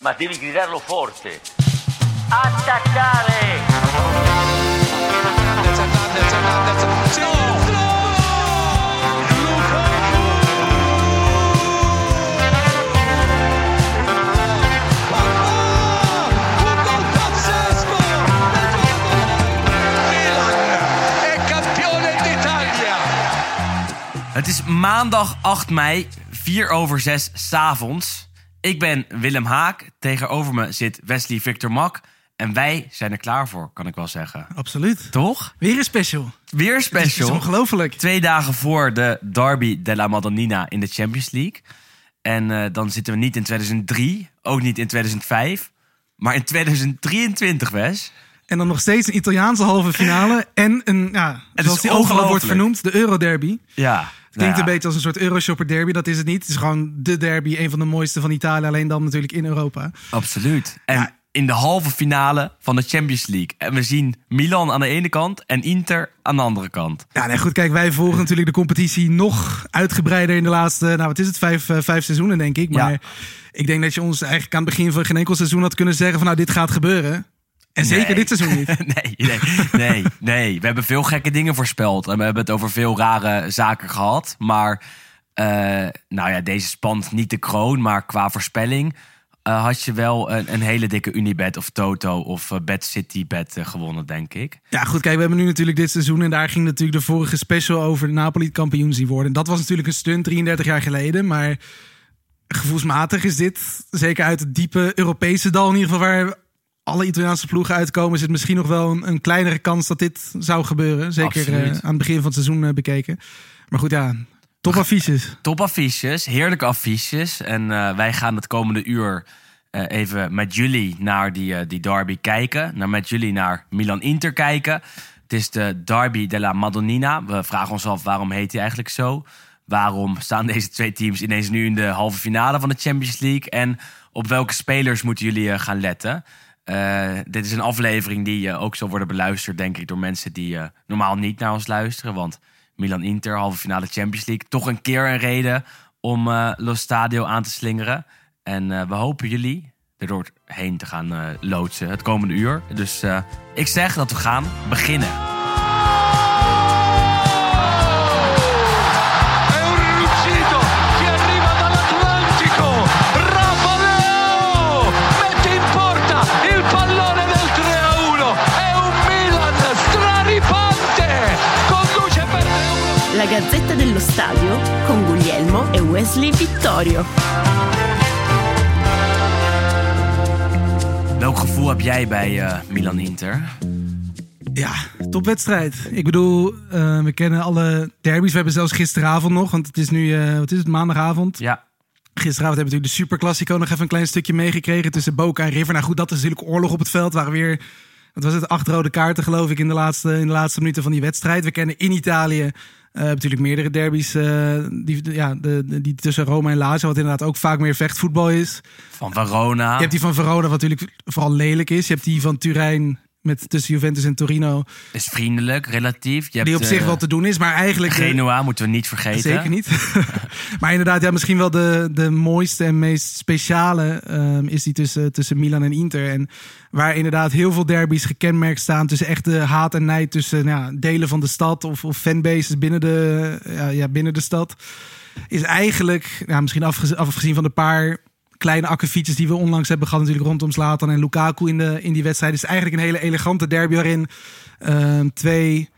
ma devi gridarlo forte. Attaccare! Het is maandag 8 mei, 4 over 6 s'avonds. Ik ben Willem Haak. Tegenover me zit Wesley Victor Mak. En wij zijn er klaar voor, kan ik wel zeggen. Absoluut. Toch? Weer een special. Weer Het is special. ongelooflijk. Twee dagen voor de Derby della Madonnina in de Champions League. En eh, dan zitten we niet in 2003, ook niet in 2005, maar in 2023, Wes. En dan nog steeds een Italiaanse halve finale. En een, ja, is zoals die overal wordt vernoemd, de Euroderby. Ja. Het klinkt een beetje als een soort Euroshopper derby. Dat is het niet. Het is gewoon de derby, een van de mooiste van Italië. Alleen dan natuurlijk in Europa. Absoluut. En Ja. in de halve finale van de Champions League. En we zien Milan aan de ene kant en Inter aan de andere kant. Ja, nee, goed. Kijk, wij volgen natuurlijk de competitie nog uitgebreider in de laatste, nou wat is het, vijf, eh, vijf seizoenen denk ik. Maar Ja. ik denk dat je ons eigenlijk aan het begin van geen enkel seizoen had kunnen zeggen van nou, dit gaat gebeuren. En zeker Nee. dit seizoen niet. nee, nee, nee, nee. We hebben veel gekke dingen voorspeld. En we hebben het over veel rare zaken gehad. Maar, eh, nou ja, deze spant niet de kroon. Maar qua voorspelling eh, had je wel een, een hele dikke Unibet of Toto of eh, Bad City Bet gewonnen, denk ik. Ja, goed, kijk, we hebben nu natuurlijk dit seizoen en daar ging natuurlijk de vorige special over de Napoli kampioen zien worden. En dat was natuurlijk een stunt 33 jaar geleden, maar gevoelsmatig is dit, zeker uit het diepe Europese dal in ieder geval waar alle Italiaanse ploegen uitkomen, is het misschien nog wel een, een kleinere kans dat dit zou gebeuren. Zeker eh, aan het begin van het seizoen eh, bekeken. Maar goed, ja, top affiches. Top affiches, heerlijke affiches. En eh, wij gaan het komende uur even met jullie naar die, die derby kijken. Nou, met jullie naar Milan-Inter kijken. Het is de Derby della Madonnina. We vragen ons af waarom heet hij eigenlijk zo? Waarom staan deze twee teams ineens nu in de halve finale van de Champions League? En op welke spelers moeten jullie gaan letten? Eh, dit is een aflevering die eh, ook zal worden beluisterd, denk ik, door mensen die eh, normaal niet naar ons luisteren. Want Milan-Inter, halve finale Champions League. Toch een keer een reden om eh Lo Stadio aan te slingeren. En we hopen jullie er doorheen te gaan loodsen het komende uur. Dus ik zeg dat we gaan beginnen. Gazzetta dello Stadio con Guglielmo e Wesley Vittorio. Welk gevoel heb jij bij eh, Milan-Inter? Ja, topwedstrijd. Ik bedoel, eh, we kennen alle derbies. We hebben zelfs gisteravond nog, want het is nu, eh, wat is het, maandagavond. Ja, Gisteravond hebben we natuurlijk de Super Classico nog even een klein stukje meegekregen tussen Boca en River. Nou goed, dat is natuurlijk oorlog op het veld. Waren weer, wat was het, acht rode kaarten geloof ik in de laatste, in de laatste minuten van die wedstrijd. We kennen in Italië eh, natuurlijk meerdere derbies eh, die, ja, de, de- die tussen Roma en Lazio, wat inderdaad ook vaak meer vechtvoetbal is. van Verona. Je hebt die van Verona, wat natuurlijk vooral lelijk is. Je hebt die van Turijn met tussen Juventus en Torino, Is vriendelijk, relatief. Je hebt, die op zich eh, wel te doen is, maar eigenlijk... de- Genoa moeten we niet vergeten. Zeker niet. maar inderdaad, ja, misschien wel de, de mooiste en meest speciale ehm, is die tussen, tussen Milan en Inter. En waar inderdaad heel veel derbies gekenmerkt staan tussen echte haat en nijd tussen nou ja, delen van de stad of, of fanbases binnen de, ja, ja, binnen de stad. Is eigenlijk, ja, misschien afgezien, afgezien van de paar kleine akkefietjes die we onlangs hebben gehad, natuurlijk rondom Zlatan en Lukaku in, de, in die wedstrijd, is eigenlijk een hele elegante derby waarin ehm, twee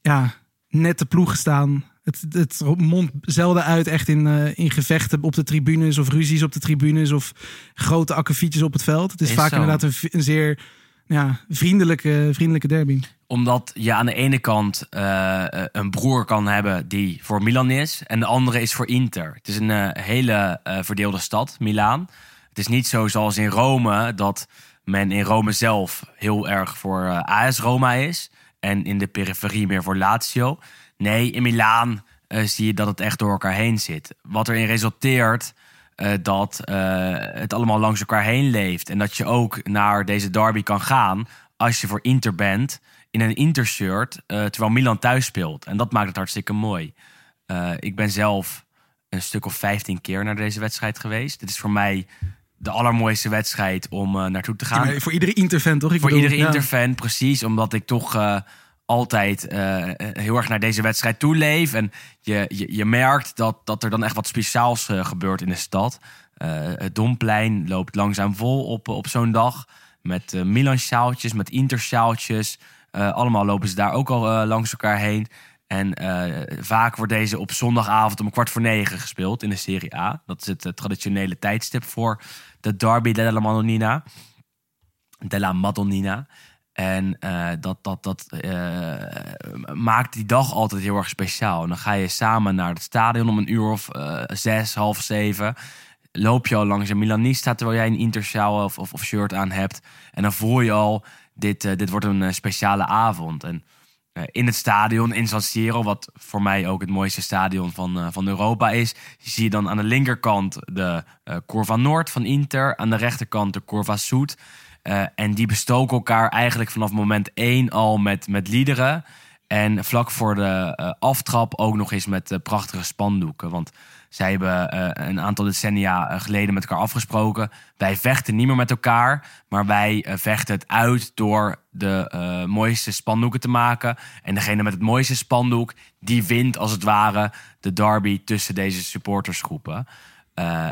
ja, nette ploegen staan. Het, het mondt zelden uit echt in, eh, in gevechten op de tribunes of ruzies op de tribunes of grote akkefietjes op het veld. Het is, Is vaak zo. inderdaad een, een zeer ja, vriendelijke, vriendelijke derby. Omdat je aan de ene kant eh, eh, een broer kan hebben die voor Milan is. En de andere is voor Inter. Het is een eh, hele eh, verdeelde stad, Milaan. Het is niet zo zoals in Rome dat men in Rome zelf heel erg voor AS Roma is. En in de periferie meer voor Lazio. Nee, in Milaan zie je dat het echt door elkaar heen zit. Wat erin resulteert dat het allemaal langs elkaar heen leeft. En dat je ook naar deze derby kan gaan als je voor Inter bent in een Inter-shirt, eh, terwijl Milan thuis speelt. En dat maakt het hartstikke mooi. Eh, ik ben zelf een stuk of 15 keer naar deze wedstrijd geweest. Dit is voor mij de allermooiste wedstrijd om eh, naartoe te gaan. voor iedere Interfan, toch? Ik Voor bedoel, iedere ja. Interfan, precies. Omdat ik toch altijd heel erg naar deze wedstrijd toeleef. En je, je, je merkt dat, dat er dan echt wat speciaals gebeurt in de stad. Het Domplein loopt langzaam vol op, op zo'n dag. Met Milan-sjaaltjes, met Inter-sjaaltjes. Eh, allemaal lopen ze daar ook al eh, langs elkaar heen. En eh, vaak wordt deze op zondagavond om kwart voor negen gespeeld in de Serie A. Dat is het traditionele tijdstip voor de Derby della Madonnina. Della Madonnina. En eh, dat, dat, dat maakt die dag altijd heel erg speciaal. En dan ga je samen naar het stadion om een uur of zes, half zeven. Loop je al langs een Milanista terwijl jij een Intersjaal of, of, of shirt aan hebt. En dan voel je al, dit, eh, dit wordt een eh, speciale avond. En eh, in het stadion, in San Siro, wat voor mij ook het mooiste stadion van, van Europa is, zie je dan aan de linkerkant de Curva Noord van Inter, aan de rechterkant de Curva Sud. Eh, en die bestoken elkaar eigenlijk vanaf moment één al met, met liederen. En vlak voor de aftrap ook nog eens met prachtige spandoeken. Want zij hebben eh, een aantal decennia eh, geleden met elkaar afgesproken. Wij vechten niet meer met elkaar, maar wij eh, vechten het uit door de mooiste spandoeken te maken. En degene met het mooiste spandoek, die wint als het ware de derby tussen deze supportersgroepen.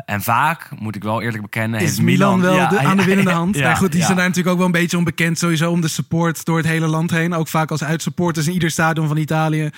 En vaak, moet ik wel eerlijk bekennen, Is heeft Milan wel Ja, de, aan de ja, winnende hand? ja, nou goed, die ja. zijn daar natuurlijk ook wel een beetje onbekend. Sowieso om de support door het hele land heen. Ook vaak als uitsupporters in ieder stadion van Italië.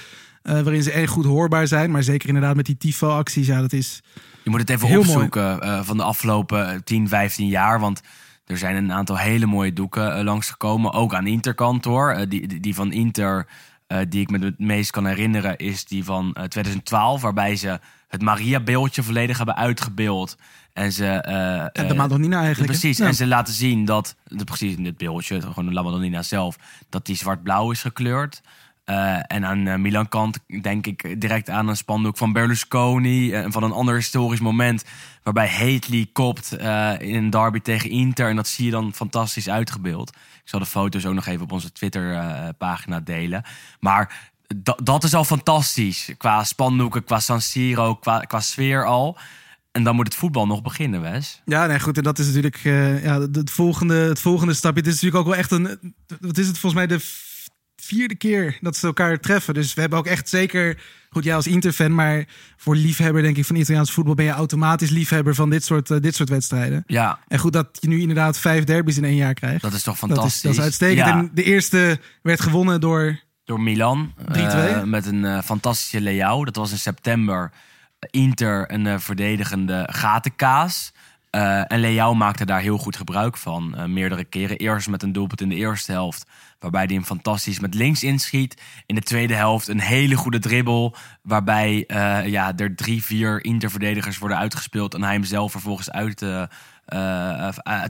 Eh, waarin ze erg goed hoorbaar zijn. Maar zeker inderdaad met die tifo-acties. Ja, dat is... Je moet het even Heel opzoeken eh, van de afgelopen 10, 15 jaar. Want er zijn een aantal hele mooie doeken eh, langsgekomen. Ook aan Interkantoor. Eh, die, die, die van Inter, eh, die ik me het meest kan herinneren, is die van eh, 2012. Waarbij ze het Maria-beeldje volledig hebben uitgebeeld. En ze... eh, Ja, de eh, Madonnina eigenlijk. Precies, Ja. en ze laten zien dat, de, precies in dit beeldje, gewoon de La Madonnina zelf, dat die zwart-blauw is gekleurd. Eh, en aan eh, Milan kant denk ik direct aan een spandoek van Berlusconi. En van een ander historisch moment waarbij Hately kopt eh, in een derby tegen Inter. En dat zie je dan fantastisch uitgebeeld. Ik zal de foto's ook nog even op onze Twitter-pagina delen. Maar da- dat is al fantastisch. Qua spandoeken, qua San Siro, qua, qua sfeer al. En dan moet het voetbal nog beginnen, Wes. Ja, nee, goed. En dat is natuurlijk eh, ja, het, volgende, het volgende stapje. Het is natuurlijk ook wel echt een... Wat is het volgens mij de vierde keer dat ze elkaar treffen. Dus we hebben ook echt zeker... Goed, jij als Interfan, maar voor liefhebber denk ik van Italiaans voetbal... ben je automatisch liefhebber van dit soort, eh, dit soort wedstrijden. Ja, En goed dat je nu inderdaad vijf derbies in één jaar krijgt. dat is toch Dat is, fantastisch. dat is uitstekend. Ja, En de eerste werd gewonnen door... door Milan. 3-2. eh, met een eh, fantastische Leao. Dat was in september. Inter een verdedigende gatenkaas. Eh, en Leao maakte daar heel goed gebruik van. eh, meerdere keren. Eerst met een doelpunt in de eerste helft. Waarbij hij hem fantastisch met links inschiet. In de tweede helft een hele goede dribbel. Waarbij eh, ja, er drie, vier Inter-verdedigers worden uitgespeeld. En hij hem zelf vervolgens uit,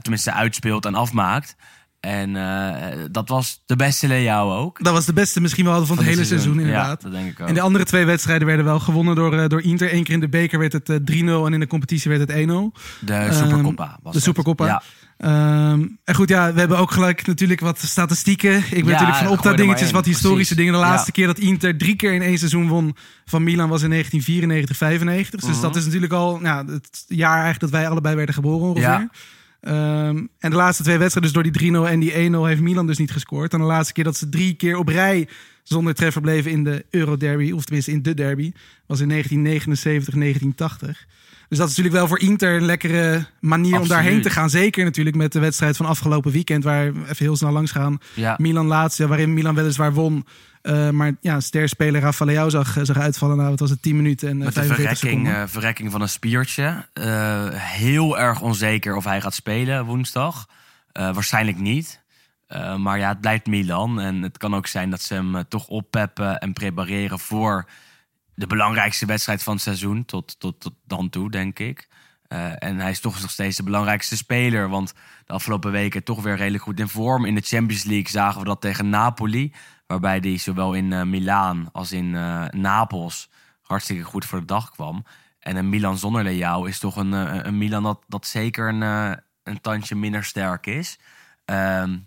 tenminste uitspeelt en afmaakt. En eh, dat was de beste Leao ook. Dat was de beste misschien wel van het Van hele dit seizoen, inderdaad. Ja, dat denk ik ook. En de andere twee wedstrijden werden wel gewonnen door, eh, door Inter. Eén keer in de beker werd het eh, 3-0 en in de competitie werd het 1-0. De Supercoppa was de. Supercoppa. Ja. Ehm, en goed, ja, we hebben ook gelijk natuurlijk wat statistieken. Ik ben Ja, natuurlijk van Opta dingetjes, in, wat historische precies. dingen. De laatste Ja. keer dat Inter drie keer in één seizoen won van Milan was in 1994, 95. Dus Mhm. dat is natuurlijk al nou, het jaar eigenlijk dat wij allebei werden geboren ongeveer. Ehm, en de laatste twee wedstrijden, dus door die 3-0 en die 1-0, heeft Milan dus niet gescoord. En de laatste keer dat ze drie keer op rij zonder treffer bleven in de Euroderby, of tenminste in de derby, was in 1979, 1980. Dus dat is natuurlijk wel voor Inter een lekkere manier om daarheen te gaan. Zeker natuurlijk met de wedstrijd van afgelopen weekend, waar we even heel snel langs gaan. Ja. Milan laatste, waarin Milan weliswaar won. Eh, maar ja, sterspeler Rafa Leao zag, eh, zag uitvallen. Nou, wat was het? 10 minuten en eh, Met de 45 verrekking, seconden. verrekking van een spiertje. Heel erg onzeker of hij gaat spelen woensdag. Waarschijnlijk niet. Eh, maar ja, het blijft Milan. En het kan ook zijn dat ze hem eh, toch oppeppen en prepareren voor de belangrijkste wedstrijd van het seizoen. Tot, tot, tot dan toe, denk ik. Eh, en hij is toch nog steeds de belangrijkste speler. Want de afgelopen weken toch weer redelijk goed in vorm. In de Champions League zagen we dat tegen Napoli. Waarbij hij zowel in eh Milaan als in eh, Napels hartstikke goed voor de dag kwam. En een Milan zonder Leao is toch een, een Milan dat, dat zeker een, een tandje minder sterk is. Ehm,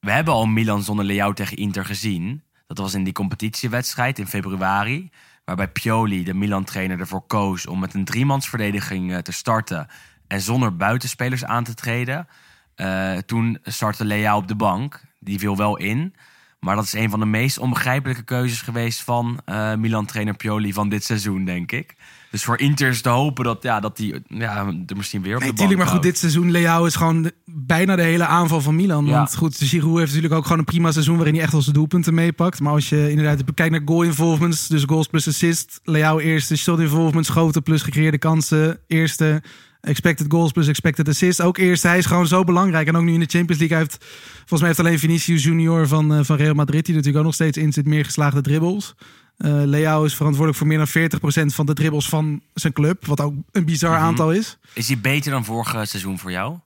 we hebben al Milan zonder Leao tegen Inter gezien. Dat was in die competitiewedstrijd in februari. Waarbij Pioli, de Milan-trainer, ervoor koos om met een driemansverdediging eh, te starten. en zonder buitenspelers aan te treden. Eh, toen startte Leao op de bank. Die viel wel in. Maar dat is een van de meest onbegrijpelijke keuzes geweest van eh, Milan-trainer Pioli van dit seizoen, denk ik. Dus voor Inter is te hopen dat, ja, dat die ja, er misschien weer op Nee, de bank maar goed, dit seizoen Leao is gewoon de- bijna de hele aanval van Milan. Ja. Want goed, Giroud heeft natuurlijk ook gewoon een prima seizoen waarin hij echt wel zijn doelpunten meepakt. Maar als je inderdaad kijkt naar goal involvements, dus goals plus assist, Leao eerste, shot involvements, schoten plus gecreëerde kansen, eerste, expected goals plus expected assist, ook eerste. Hij is gewoon zo belangrijk. En ook nu in de Champions League hij heeft, volgens mij heeft alleen Vinicius Junior van, eh, van Real Madrid, die natuurlijk ook nog steeds in zit, meer geslaagde dribbles. Eh Leao is verantwoordelijk voor meer dan 40% van de dribbles van zijn club, wat ook een bizar Mhm. aantal is. Is hij beter dan vorig seizoen voor jou?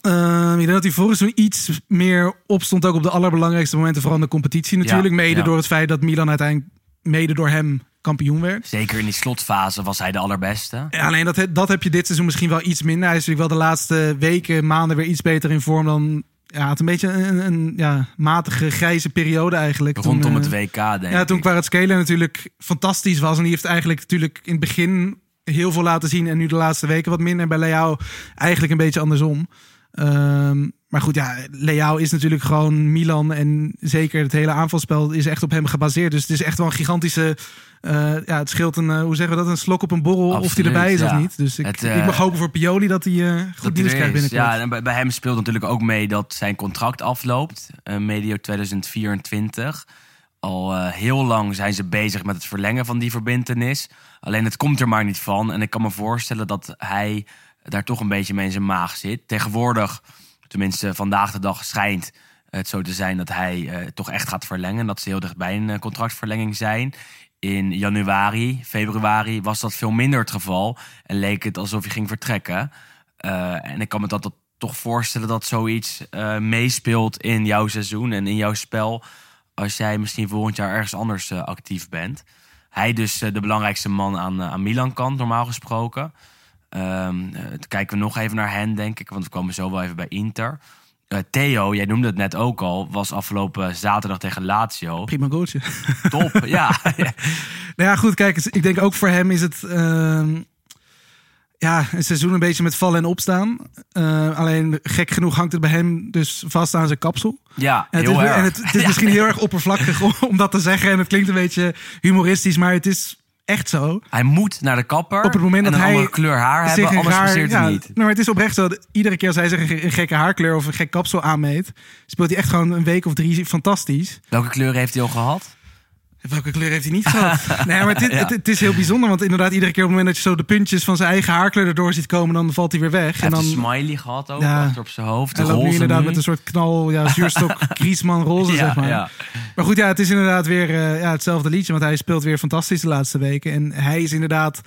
Ehm, ik denk dat hij vorig seizoen iets meer opstond, ook op de allerbelangrijkste momenten, vooral in de competitie natuurlijk. Ja, mede ja. door het feit dat Milan uiteindelijk mede door hem kampioen werd. Zeker in die slotfase was hij de allerbeste. Ja, alleen dat, dat heb je dit seizoen misschien wel iets minder. Hij is natuurlijk wel de laatste weken, maanden weer iets beter in vorm dan... Ja, het een beetje een, een ja, matige, grijze periode eigenlijk. Rondom Toen, het eh, WK, denk Ja, toen ik. Kvaratskhelia natuurlijk fantastisch was. En die heeft eigenlijk natuurlijk in het begin heel veel laten zien. En nu de laatste weken wat minder. En bij Leao eigenlijk een beetje andersom. Ehm, maar goed, ja, Leao is natuurlijk gewoon Milan. En zeker het hele aanvalspel is echt op hem gebaseerd. Dus het is echt wel een gigantische... eh, ja, het scheelt een, eh, hoe zeggen we dat, een slok op een borrel of hij erbij is ja. of niet. Dus ik, Het, eh, ik mag hopen voor Pioli dat hij eh, goed Dat nieuws krijgt binnenkort. Ja, en bij, bij hem speelt natuurlijk ook mee dat zijn contract afloopt. eh, medio 2024. Al eh, heel lang zijn ze bezig met het verlengen van die verbintenis. Alleen het komt er maar niet van. En ik kan me voorstellen dat hij daar toch een beetje mee in zijn maag zit. Tegenwoordig, tenminste vandaag de dag, schijnt het zo te zijn dat hij eh, toch echt gaat verlengen. Dat ze heel dichtbij een eh, contractverlenging zijn. In januari, februari was dat veel minder het geval. En leek het alsof hij ging vertrekken. Eh, en ik kan me dat, toch voorstellen dat zoiets meespeelt in jouw seizoen en in jouw spel. Als jij misschien volgend jaar ergens anders actief bent. Hij dus de belangrijkste man aan, aan Milan kant, normaal gesproken. Ehm, eh, dan kijken we nog even naar hen, denk ik. Want we komen zo wel even bij Inter. Eh, Theo, jij noemde het net ook al, was afgelopen zaterdag tegen Lazio. Prima goaltje. Top, ja. Nou ja, goed, kijk, ik denk ook voor hem is het ehm, ja, een seizoen een beetje met vallen en opstaan. Eh, alleen gek genoeg hangt het bij hem dus vast aan zijn kapsel. ja, En het heel is, erg. en het, het is misschien heel erg oppervlakkig om, om dat te zeggen. En het klinkt een beetje humoristisch, maar het is echt zo. Hij moet naar de kapper Op het moment en dat een hij andere kleur haar hebben, een anders raar- ja, het niet. Nou, maar het is oprecht zo. dat Iedere keer als hij zich een, een gekke haarkleur of een gek kapsel aanmeet, speelt hij echt gewoon een week of drie fantastisch. Welke kleur heeft hij al gehad? Welke kleur heeft hij niet gehad? nee, maar het, Ja. het, het is heel bijzonder. Want inderdaad, iedere keer op het moment dat je zo de puntjes van zijn eigen haarkleur erdoor ziet komen, dan valt hij weer weg. Hij en heeft dan een smiley gehad ook, Ja. op zijn hoofd. Hij loopt nu inderdaad nu. met een soort knal, ja, zuurstok, Griezmann roze, ja, zeg maar. ja. Maar goed, ja, het is inderdaad weer eh, ja, hetzelfde liedje. Want hij speelt weer fantastisch de laatste weken. En hij is inderdaad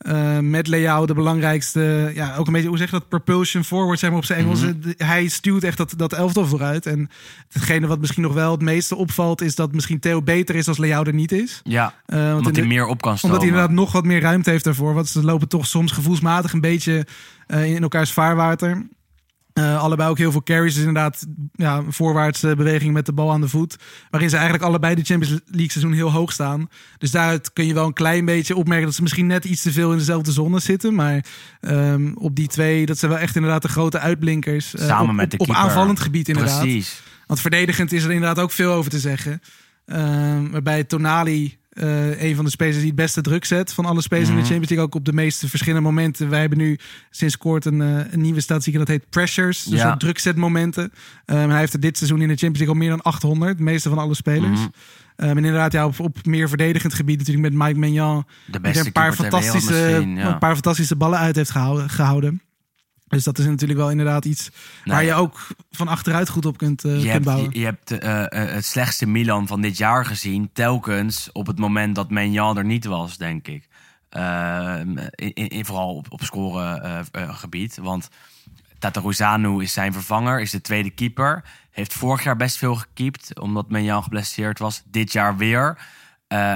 eh, met Leao de belangrijkste... Ja, ook een beetje, hoe zeg je dat? Propulsion forward, zeg maar op zijn Engels. Mhm. De- Hij stuurt echt dat, dat elftal vooruit. En hetgene wat misschien nog wel het meeste opvalt... is dat misschien Theo beter is als Leao er niet is. Ja, Eh, want in omdat de- hij meer op kan stomen. omdat hij inderdaad nog wat meer ruimte heeft daarvoor. Want ze lopen toch soms gevoelsmatig een beetje eh, in elkaars vaarwater. Eh, allebei ook heel veel carries. Dus inderdaad ja, voorwaarts beweging met de bal aan de voet. Waarin ze eigenlijk allebei de Champions League seizoen heel hoog staan. Dus daaruit kun je wel een klein beetje opmerken dat ze misschien net iets te veel in dezelfde zone zitten. Maar ehm, op die twee, dat zijn wel echt inderdaad de grote uitblinkers. eh, Samen op, met de op, aanvallend gebied inderdaad. Precies. Want verdedigend is er inderdaad ook veel over te zeggen. Ehm, waarbij Tonali, eh, een van de spelers die het beste druk zet van alle spelers in Mhm. de Champions League, ook op de meeste verschillende momenten. Wij hebben nu sinds kort een, eh, een nieuwe statistiek en dat heet pressures, dus Ja. drukzetmomenten. Ehm, hij heeft er dit seizoen in de Champions League al meer dan 800, de meeste van alle spelers. Mhm. Ehm, en inderdaad, ja, op, op meer verdedigend gebied natuurlijk met Mike Maignan, De die er beste een paar, fantastische, ja. een paar fantastische ballen uit heeft gehouden. gehouden. Dus dat is natuurlijk wel inderdaad iets waar Nee. je ook van achteruit goed op kunt, eh, Je kunt hebt, bouwen. je, je hebt eh, eh, het slechtste Milan van dit jaar gezien. Telkens op het moment dat Menjan er niet was, denk ik. Eh, in, in, vooral op, op scoregebied. Want Tataruzanu is zijn vervanger, is de tweede keeper. Heeft vorig jaar best veel gekiept, omdat Menjan geblesseerd was. Dit jaar weer.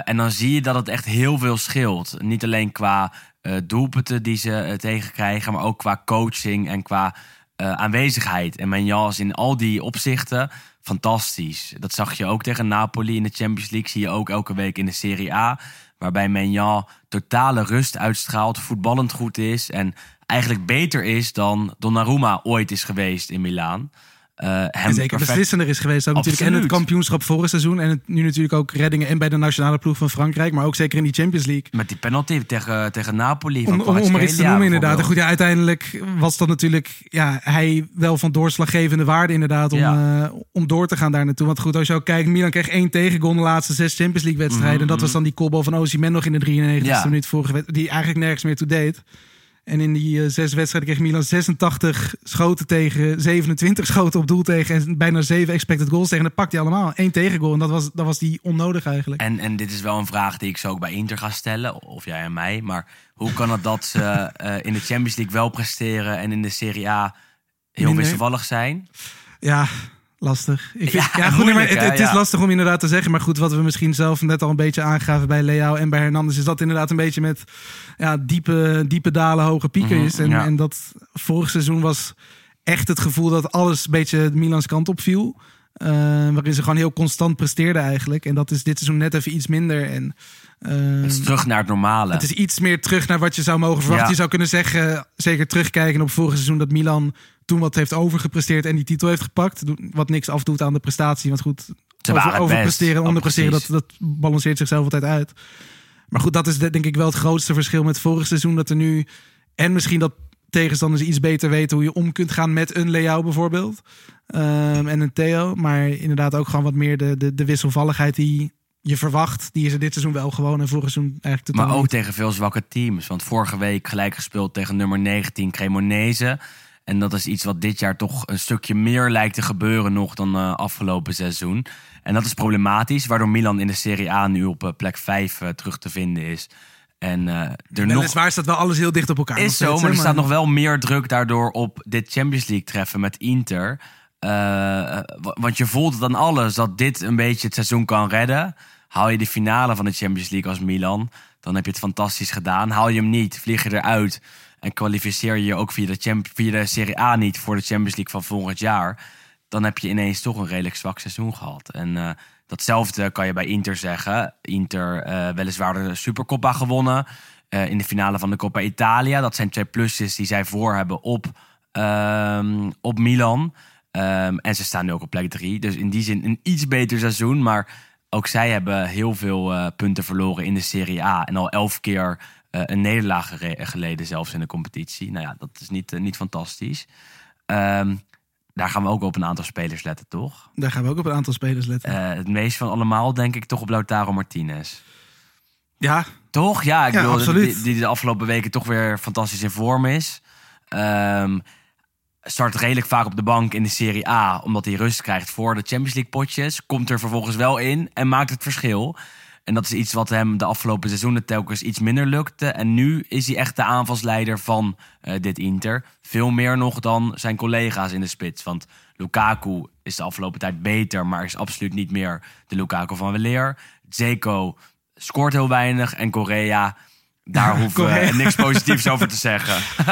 En dan zie je dat het echt heel veel scheelt. Niet alleen qua doelpunten die ze eh, tegenkrijgen, maar ook qua coaching en qua eh, aanwezigheid. En Menjan is in al die opzichten fantastisch. Dat zag je ook tegen Napoli in de Champions League. Zie je ook elke week in de Serie A. Waarbij Menjan totale rust uitstraalt, voetballend goed is. En eigenlijk beter is dan Donnarumma ooit is geweest in Milaan. Eh, hem En zeker perfect- beslissender is geweest. Ook natuurlijk. En het kampioenschap vorig seizoen. En het, nu natuurlijk ook reddingen. En bij de nationale ploeg van Frankrijk. Maar ook zeker in die Champions League. Met die penalty tegen, tegen Napoli. Om, om, om maar iets te noemen inderdaad. En goed, ja, uiteindelijk was dat natuurlijk ja, hij wel van doorslaggevende waarde inderdaad om, Ja. eh, om door te gaan daar naartoe. Want goed, als je ook kijkt, Milan kreeg één tegengoal in de laatste zes Champions League wedstrijden. En dat was dan die kopbal van Osimhen nog in de 93e Mhm, Ja. minuut vorige wedstrijd, die eigenlijk nergens meer toe deed. En in die eh, zes wedstrijden kreeg Milan 86 schoten tegen, 27 schoten op doel tegen en bijna 7 expected goals tegen. En dat pakte hij allemaal. Eén tegengoal en dat was, dat was die onnodig eigenlijk. En, en dit is wel een vraag die ik zo ook bij Inter ga stellen. Of jij en mij. Maar hoe kan het dat ze eh, in de Champions League wel presteren en in de Serie A heel wisselvallig zijn? Ja, lastig. Ik vind, Ja, ja, goed, maar het, is Ja. lastig om inderdaad te zeggen. Maar goed, wat we misschien zelf net al een beetje aangaven bij Leao en bij Hernandez... is dat inderdaad een beetje met ja, diepe, diepe dalen, hoge pieken Mhm, is. En, en dat vorig seizoen was echt het gevoel dat alles een beetje de Milans kant op viel. Eh, waarin ze gewoon heel constant presteerden eigenlijk. En dat is dit seizoen net even iets minder. En, eh, Het is terug naar het normale. het is iets meer terug naar wat je zou mogen verwachten. Ja. Je zou kunnen zeggen, zeker terugkijken op vorig seizoen... dat Milan toen wat heeft overgepresteerd en die titel heeft gepakt. Wat niks afdoet aan de prestatie. Want goed, Ze waren het overpresteren en onderpresteren, Oh, dat, dat balanceert zichzelf altijd uit. Maar goed, dat is de- denk ik wel het grootste verschil met vorig seizoen. Dat er nu, en misschien dat tegenstanders iets beter weten hoe je om kunt gaan met een Leao bijvoorbeeld. Ehm, en een Theo. Maar inderdaad ook gewoon wat meer de, de, de wisselvalligheid die je verwacht. Die is er dit seizoen wel gewoon en vorig seizoen eigenlijk totaal Maar ook niet. tegen veel zwakke teams. Want vorige week gelijk gespeeld tegen nummer 19 Cremonese. En dat is iets wat dit jaar toch een stukje meer lijkt te gebeuren nog dan eh, afgelopen seizoen. En dat is problematisch, waardoor Milan in de Serie A nu op eh, plek 5 eh, terug te vinden is. En er nog Weliswaar staat wel alles heel dicht op elkaar. is zo, maar er staat nog wel meer druk daardoor op dit Champions League treffen met Inter. Wa- want je voelt het aan alles dat dit een beetje het seizoen kan redden. Haal je de finale van de Champions League als Milan, dan heb je het fantastisch gedaan. Haal je hem niet, vlieg je eruit en kwalificeer je ook via de, Serie A niet voor de Champions League van volgend jaar. Dan heb je ineens toch een redelijk zwak seizoen gehad. En eh, datzelfde kan je bij Inter zeggen. Inter eh, weliswaar de Supercoppa gewonnen. eh, in de finale van de Coppa Italia. Dat zijn twee plusjes die zij voor hebben op, ehm, op Milan. Ehm, en ze staan nu ook op plek drie. Dus in die zin een iets beter seizoen. Maar ook zij hebben heel veel punten verloren in de Serie A. En al elf keer een nederlaag geleden zelfs in de competitie. Nou ja, dat is niet, eh, niet fantastisch. Ehm, daar gaan we ook op een aantal spelers letten, toch? Daar gaan we ook op een aantal spelers letten. Eh, het meest van allemaal denk ik toch op Lautaro Martinez. ja, Toch? Ja, ik Ja, bedoel, absoluut. Die, die de afgelopen weken toch weer fantastisch in vorm is. Ehm, start redelijk vaak op de bank in de Serie A, omdat hij rust krijgt voor de Champions League potjes. Komt er vervolgens wel in en maakt het verschil. En dat is iets wat hem de afgelopen seizoenen telkens iets minder lukte. En nu is hij echt de aanvalsleider van eh, dit Inter. Veel meer nog dan zijn collega's in de spits. Want Lukaku is de afgelopen tijd beter, maar is absoluut niet meer de Lukaku van weleer. Zeko scoort heel weinig. En Korea, daar hoeven we niks positiefs over te zeggen.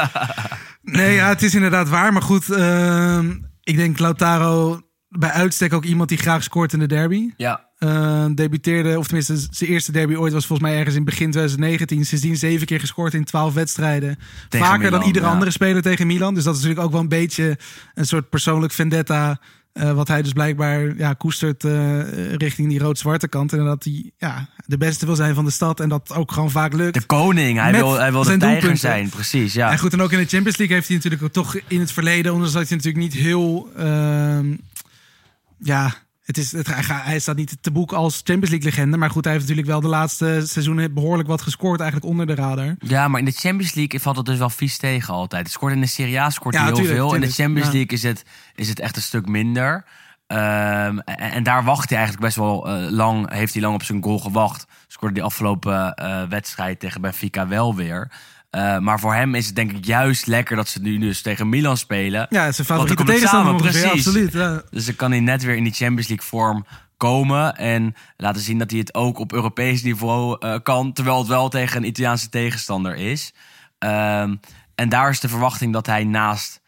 Nee, ja, het is inderdaad waar. Maar goed, ehm, ik denk Lautaro bij uitstek ook iemand die graag scoort in de derby. Ja, Eh, debuteerde, of tenminste zijn eerste derby ooit was volgens mij ergens in begin 2019. Sindsdien zeven keer gescoord in twaalf wedstrijden. Tegen Vaker dan iedere ja. andere speler tegen Milan. Dus dat is natuurlijk ook wel een beetje een soort persoonlijk vendetta. eh, wat hij dus blijkbaar ja, koestert eh, richting die rood-zwarte kant. En dat hij ja, de beste wil zijn van de stad. En dat ook gewoon vaak lukt. de koning. Hij wil, hij wil de tijger doelpunten. zijn, precies. Ja. En goed, en ook in de Champions League heeft hij natuurlijk ook toch in het verleden, ondanks dat hij natuurlijk niet heel. ehm, ja, het is, het, hij, staat niet te boek als Champions League legende. Maar goed, hij heeft natuurlijk wel de laatste seizoenen behoorlijk wat gescoord, eigenlijk onder de radar. Ja, maar in de Champions League valt het dus wel vies tegen altijd. Het scoort in de Serie A scoort Ja, heel tuurlijk, veel. In de Champions ja. League is het, is het echt een stuk minder. Ehm, en, en daar wacht hij eigenlijk best wel eh, lang. Heeft hij lang op zijn goal gewacht. Scoorde die afgelopen eh, wedstrijd tegen Benfica wel weer. Eh, maar voor hem is het denk ik juist lekker dat ze nu dus tegen Milan spelen. Ja, favoriete komt het tegenstander precies. absoluut. Ja. Dus dan kan hij net weer in die Champions League vorm komen. En laten zien dat hij het ook op Europees niveau eh, kan. Terwijl het wel tegen een Italiaanse tegenstander is. Ehm, en daar is de verwachting dat hij naast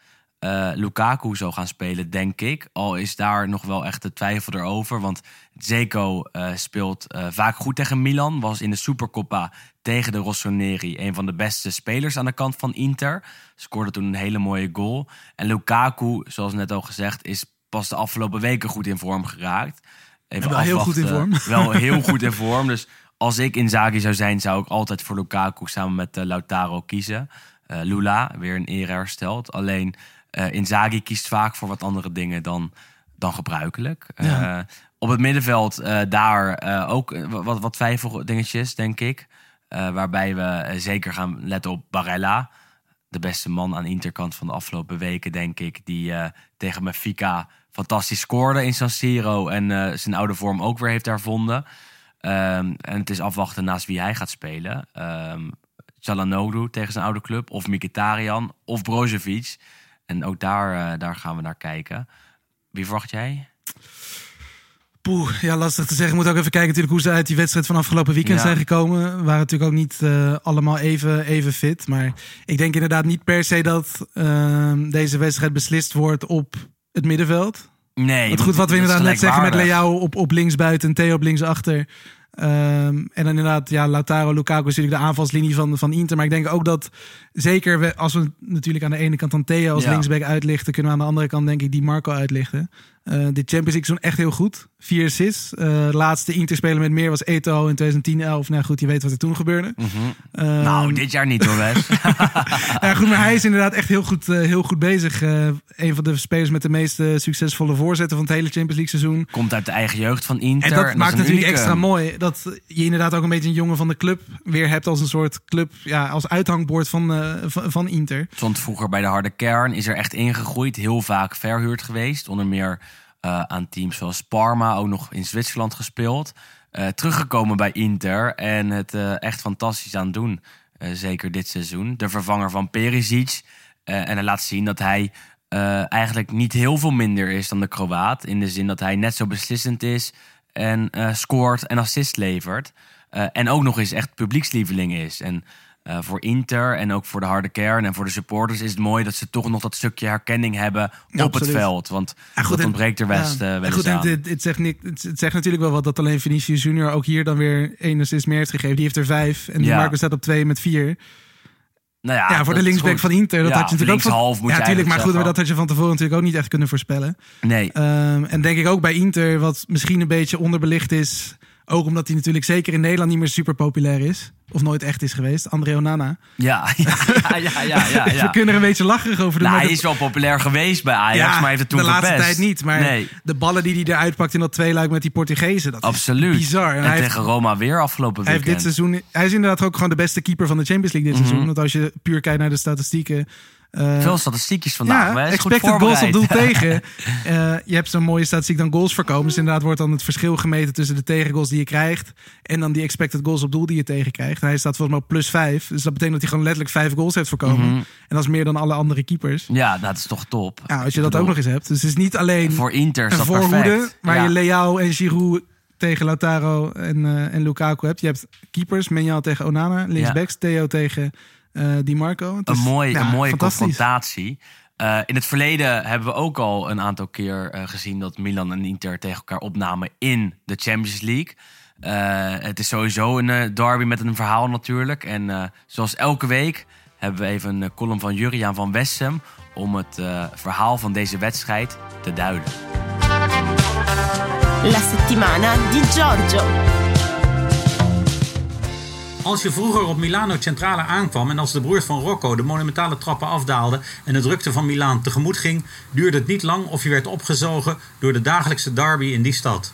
eh, Lukaku zou gaan spelen, denk ik. Al is daar nog wel echt de twijfel erover. Want Zeko eh, speelt eh, vaak goed tegen Milan. Was in de Supercoppa tegen de Rossoneri een van de beste spelers aan de kant van Inter. Scoorde toen een hele mooie goal. En Lukaku, zoals net al gezegd, is pas de afgelopen weken goed in vorm geraakt. Even wel heel goed in vorm. Wel heel goed in vorm. Dus als ik Inzaghi zou zijn, zou ik altijd voor Lukaku samen met Lautaro kiezen. Lula, weer een ere hersteld. Alleen eh Inzaghi kiest vaak voor wat andere dingen dan, dan gebruikelijk. Ja. Eh, op het middenveld eh, daar ook wat, wat twijfel dingetjes, denk ik. Waarbij we zeker gaan letten op Barella. De beste man aan interkant van de afgelopen weken, denk ik. Die tegen Benfica fantastisch scoorde in San Siro. En zijn oude vorm ook weer heeft hervonden. Ehm, en het is afwachten naast wie hij gaat spelen. Çalhanoğlu tegen zijn oude club. Of Mkhitaryan. Of Brozovic. En ook daar, eh, daar gaan we naar kijken. Wie verwacht jij? Poeh, ja, lastig te zeggen. Ik moet ook even kijken natuurlijk hoe ze uit die wedstrijd van afgelopen weekend Ja. zijn gekomen. We waren natuurlijk ook niet eh, allemaal even, even fit. Maar ik denk inderdaad niet per se dat ehm, deze wedstrijd beslist wordt op het middenveld. Nee. Het goed wat we inderdaad net zeggen met. Leao op, op linksbuiten en Theo op linksachter. Ehm en dan inderdaad, ja, Lautaro, Lukaku is natuurlijk de aanvalslinie van, van Inter. Maar ik denk ook dat, zeker we, als we natuurlijk aan de ene kant dan Theo als Ja. linksback uitlichten, kunnen we aan de andere kant denk ik die Marco uitlichten. Eh de Champions League seizoen echt heel goed. Vier assists. Eh laatste Inter spelen met meer was Eto'o in 2010-11. Nou goed, je weet wat er toen gebeurde. Mhm. Ehm, Nou, dit jaar niet hoor, Wes. ja, goed, maar hij is inderdaad echt heel goed, eh, heel goed bezig. Een van de spelers met de meest succesvolle voorzetten van het hele Champions League seizoen. Komt uit de eigen jeugd van Inter. En dat maakt natuurlijk extra mooi. Dat je inderdaad ook een beetje een jongen van de club weer hebt als een soort club, ja, als uithangbord van, van, van Inter. Stond vroeger bij de harde kern, is er echt ingegroeid. Heel vaak verhuurd geweest. Onder meer eh, aan teams zoals Parma, ook nog in Zwitserland gespeeld. Eh, teruggekomen bij Inter en het eh, echt fantastisch aan doen. Zeker dit seizoen. De vervanger van Perisic. En hij laat zien dat hij eigenlijk niet heel veel minder is dan de Kroaat. In de zin dat hij net zo beslissend is en scoort en assist levert. En ook nog eens echt publiekslieveling is. En eh, voor Inter en ook voor de harde kern en voor de supporters is het mooi dat ze toch nog dat stukje herkenning hebben op het veld. Want Ja, goed, dat ontbreekt er best ja. eh, goed, aan. het, het, zegt niet, het, het zegt natuurlijk wel wat dat alleen Vinicius Junior ook hier dan weer één assist meer heeft gegeven. Die heeft er vijf en. Marco staat op twee met vier. Nou Ja, voor de linksback van Inter. Dat had je natuurlijk ook van, linkshalf moet ja, natuurlijk, maar goed, maar dat had je van tevoren natuurlijk ook niet echt kunnen voorspellen. Nee, Ehm, en denk ik ook bij Inter, wat misschien een beetje onderbelicht is. Ook omdat hij natuurlijk zeker in Nederland niet meer super populair is. Of nooit echt is geweest. André Onana. ja, ja, ja, ja, ja, ja, We kunnen er een beetje lacherig over doen. Nou, hij is wel populair geweest bij Ajax, ja, maar hij heeft het toen de laatste tijd niet. Maar nee, de ballen die hij eruit pakt in dat tweeluik met die Portugezen. Dat absoluut. is bizar. En En, heeft- tegen Roma weer afgelopen Hij heeft weekend. dit seizoen. Hij is inderdaad ook gewoon de beste keeper van de Champions League dit Mhm. seizoen. Want als je puur kijkt naar de statistieken. Eh, Veel statistiekjes vandaag. ja, expected goals op doel tegen. Eh, je hebt zo'n mooie statistiek dan goals voorkomen. Dus inderdaad wordt dan het verschil gemeten tussen de tegengoals die je krijgt. En dan die expected goals op doel die je tegenkrijgt. En hij staat volgens mij op plus vijf. Dus dat betekent dat hij gewoon letterlijk vijf goals heeft voorkomen. Mhm. En dat is meer dan alle andere keepers. Ja, nou, dat is toch top. Ja, als je dat ook nog eens hebt. Dus het is niet alleen Voor Inter een voorhoede. perfect. Waar Ja. je Leao en Giroud tegen Lautaro en, eh, en Lukaku hebt. Je hebt keepers, Menjal tegen Onana. Linksbacks, Theo tegen eh Di Marco. Het een, is, mooi, ja, een mooie confrontatie. Eh, in het verleden hebben we ook al een aantal keer eh, gezien dat Milan en Inter tegen elkaar opnamen in de Champions League. Eh, het is sowieso een eh, derby met een verhaal natuurlijk. En eh, zoals elke week hebben we even een column van Juriaan van Wessem om het eh, verhaal van deze wedstrijd te duiden. La settimana di Giorgio. Als je vroeger op Milano Centrale aankwam en als de broers van Rocco de monumentale trappen afdaalden en de drukte van Milaan tegemoet ging, duurde het niet lang of je werd opgezogen door de dagelijkse derby in die stad.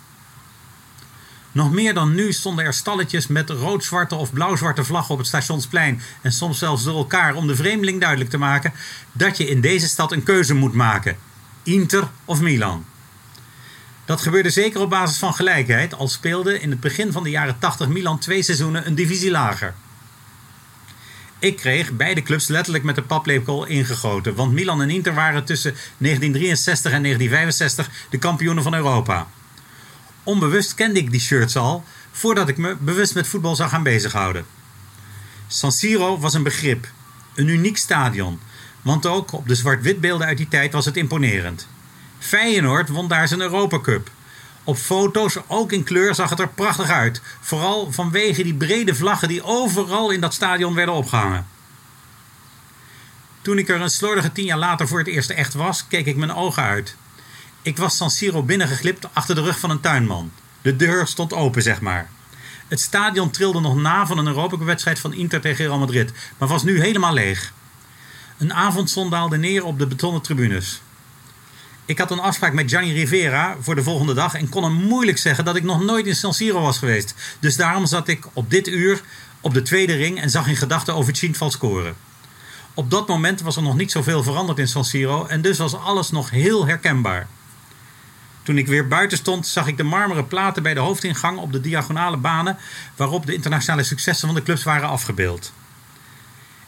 Nog meer dan nu stonden er stalletjes met rood-zwarte of blauw-zwarte vlaggen op het stationsplein en soms zelfs door elkaar om de vreemdeling duidelijk te maken dat je in deze stad een keuze moet maken: Inter of Milan. Dat gebeurde zeker op basis van gelijkheid, al speelde in het begin van de jaren 80 Milan twee seizoenen een divisie lager. Ik kreeg beide clubs letterlijk met de paplepel ingegoten, want Milan en Inter waren tussen 1963 en 1965 de kampioenen van Europa. Onbewust kende ik die shirts al, voordat ik me bewust met voetbal zou gaan bezighouden. San Siro was een begrip, een uniek stadion, Want ook op de zwart-witbeelden uit die tijd was het imponerend. Feyenoord won daar zijn Europa Cup. Op foto's, ook in kleur, zag het er prachtig uit. Vooral vanwege die brede vlaggen die overal in dat stadion werden opgehangen. Toen ik er een slordige tien jaar later voor het eerst echt was, keek ik mijn ogen uit. Ik was San Siro binnengeglipt achter de rug van een tuinman. De deur stond open, zeg maar. Het stadion trilde nog na van een Europa-wedstrijd van Inter tegen Real Madrid, maar was nu helemaal leeg. Een avondzon daalde neer op de betonnen tribunes. Ik had een afspraak met Gianni Rivera voor de volgende dag en kon hem moeilijk zeggen dat ik nog nooit in San Siro was geweest. Dus daarom zat ik op dit uur op de tweede ring en zag in gedachten over Chinval scoren. Op dat moment was er nog niet zoveel veranderd in San Siro en dus was alles nog heel herkenbaar. Toen ik weer buiten stond, zag ik de marmeren platen bij de hoofdingang op de diagonale banen waarop de internationale successen van de clubs waren afgebeeld.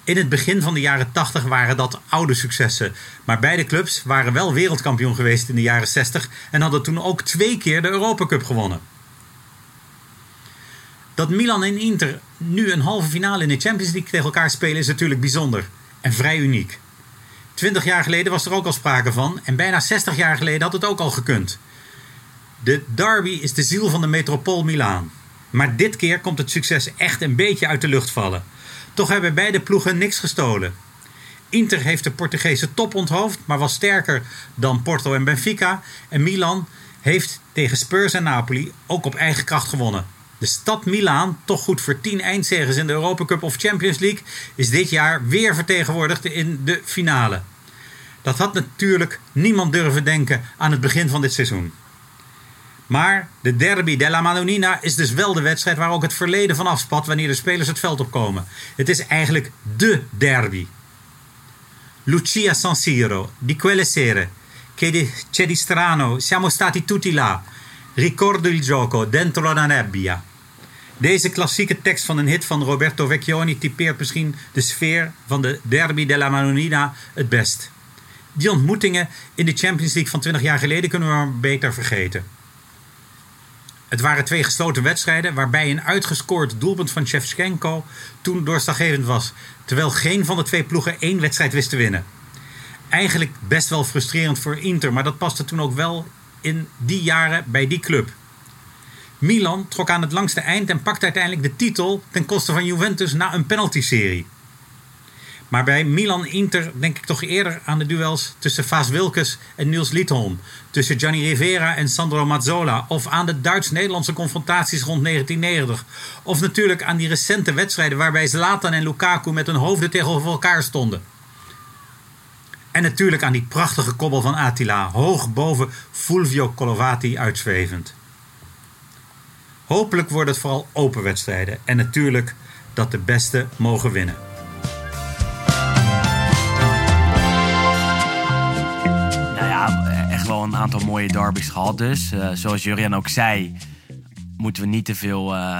In het begin van de jaren 80 waren dat oude successen, maar beide clubs waren wel wereldkampioen geweest in de jaren 60 en hadden toen ook twee keer de Europa Cup gewonnen. Dat Milan en Inter nu een halve finale in de Champions League tegen elkaar spelen is natuurlijk bijzonder en vrij uniek. Twintig jaar geleden was er ook al sprake van en bijna 60 jaar geleden had het ook al gekund. De derby is de ziel van de metropool Milaan. Maar dit keer komt het succes echt een beetje uit de lucht vallen. Toch hebben beide ploegen niks gestolen. Inter heeft de Portugese top onthoofd, maar was sterker dan Porto en Benfica. En Milan heeft tegen Spurs en Napoli ook op eigen kracht gewonnen. De stad Milaan, toch goed voor 10 eindzegens in de Europa Cup of Champions League, is dit jaar weer vertegenwoordigd in de finale. Dat had natuurlijk niemand durven denken aan het begin van dit seizoen. Maar de derby della Madonnina is dus wel de wedstrijd waar ook het verleden van afspat wanneer de spelers het veld opkomen. Het is eigenlijk DE derby. Lucia San Siro, di quelle sere, che di, c'è di strano, siamo stati tutti là. Ricordo il gioco, dentro la nebbia. Deze klassieke tekst van een hit van Roberto Vecchioni typeert misschien de sfeer van de derby della Madonnina het best. Die ontmoetingen in de Champions League van 20 jaar geleden kunnen we maar beter vergeten. Het waren twee gesloten wedstrijden waarbij een uitgescoord doelpunt van Shevchenko toen doorslaggevend was, terwijl geen van de twee ploegen één wedstrijd wist te winnen. Eigenlijk best wel frustrerend voor Inter, maar dat paste toen ook wel in die jaren bij die club. Milan trok aan het langste eind en pakte uiteindelijk de titel ten koste van Juventus na een penaltyserie. Maar bij Milan-Inter denk ik toch eerder aan de duels tussen Vaas Wilkes en Niels Liedholm. Tussen Gianni Rivera en Sandro Mazzola. Of aan de Duits-Nederlandse confrontaties rond 1990. Of natuurlijk aan die recente wedstrijden waarbij Zlatan en Lukaku met hun hoofden tegenover elkaar stonden. En natuurlijk aan die prachtige kobbel van Attila, hoog boven Fulvio Collovati uitzwevend. Hopelijk worden het vooral open wedstrijden. En natuurlijk dat de beste mogen winnen. Een aantal mooie derbies gehad dus. Eh, zoals Jurian ook zei, moeten we niet te veel eh,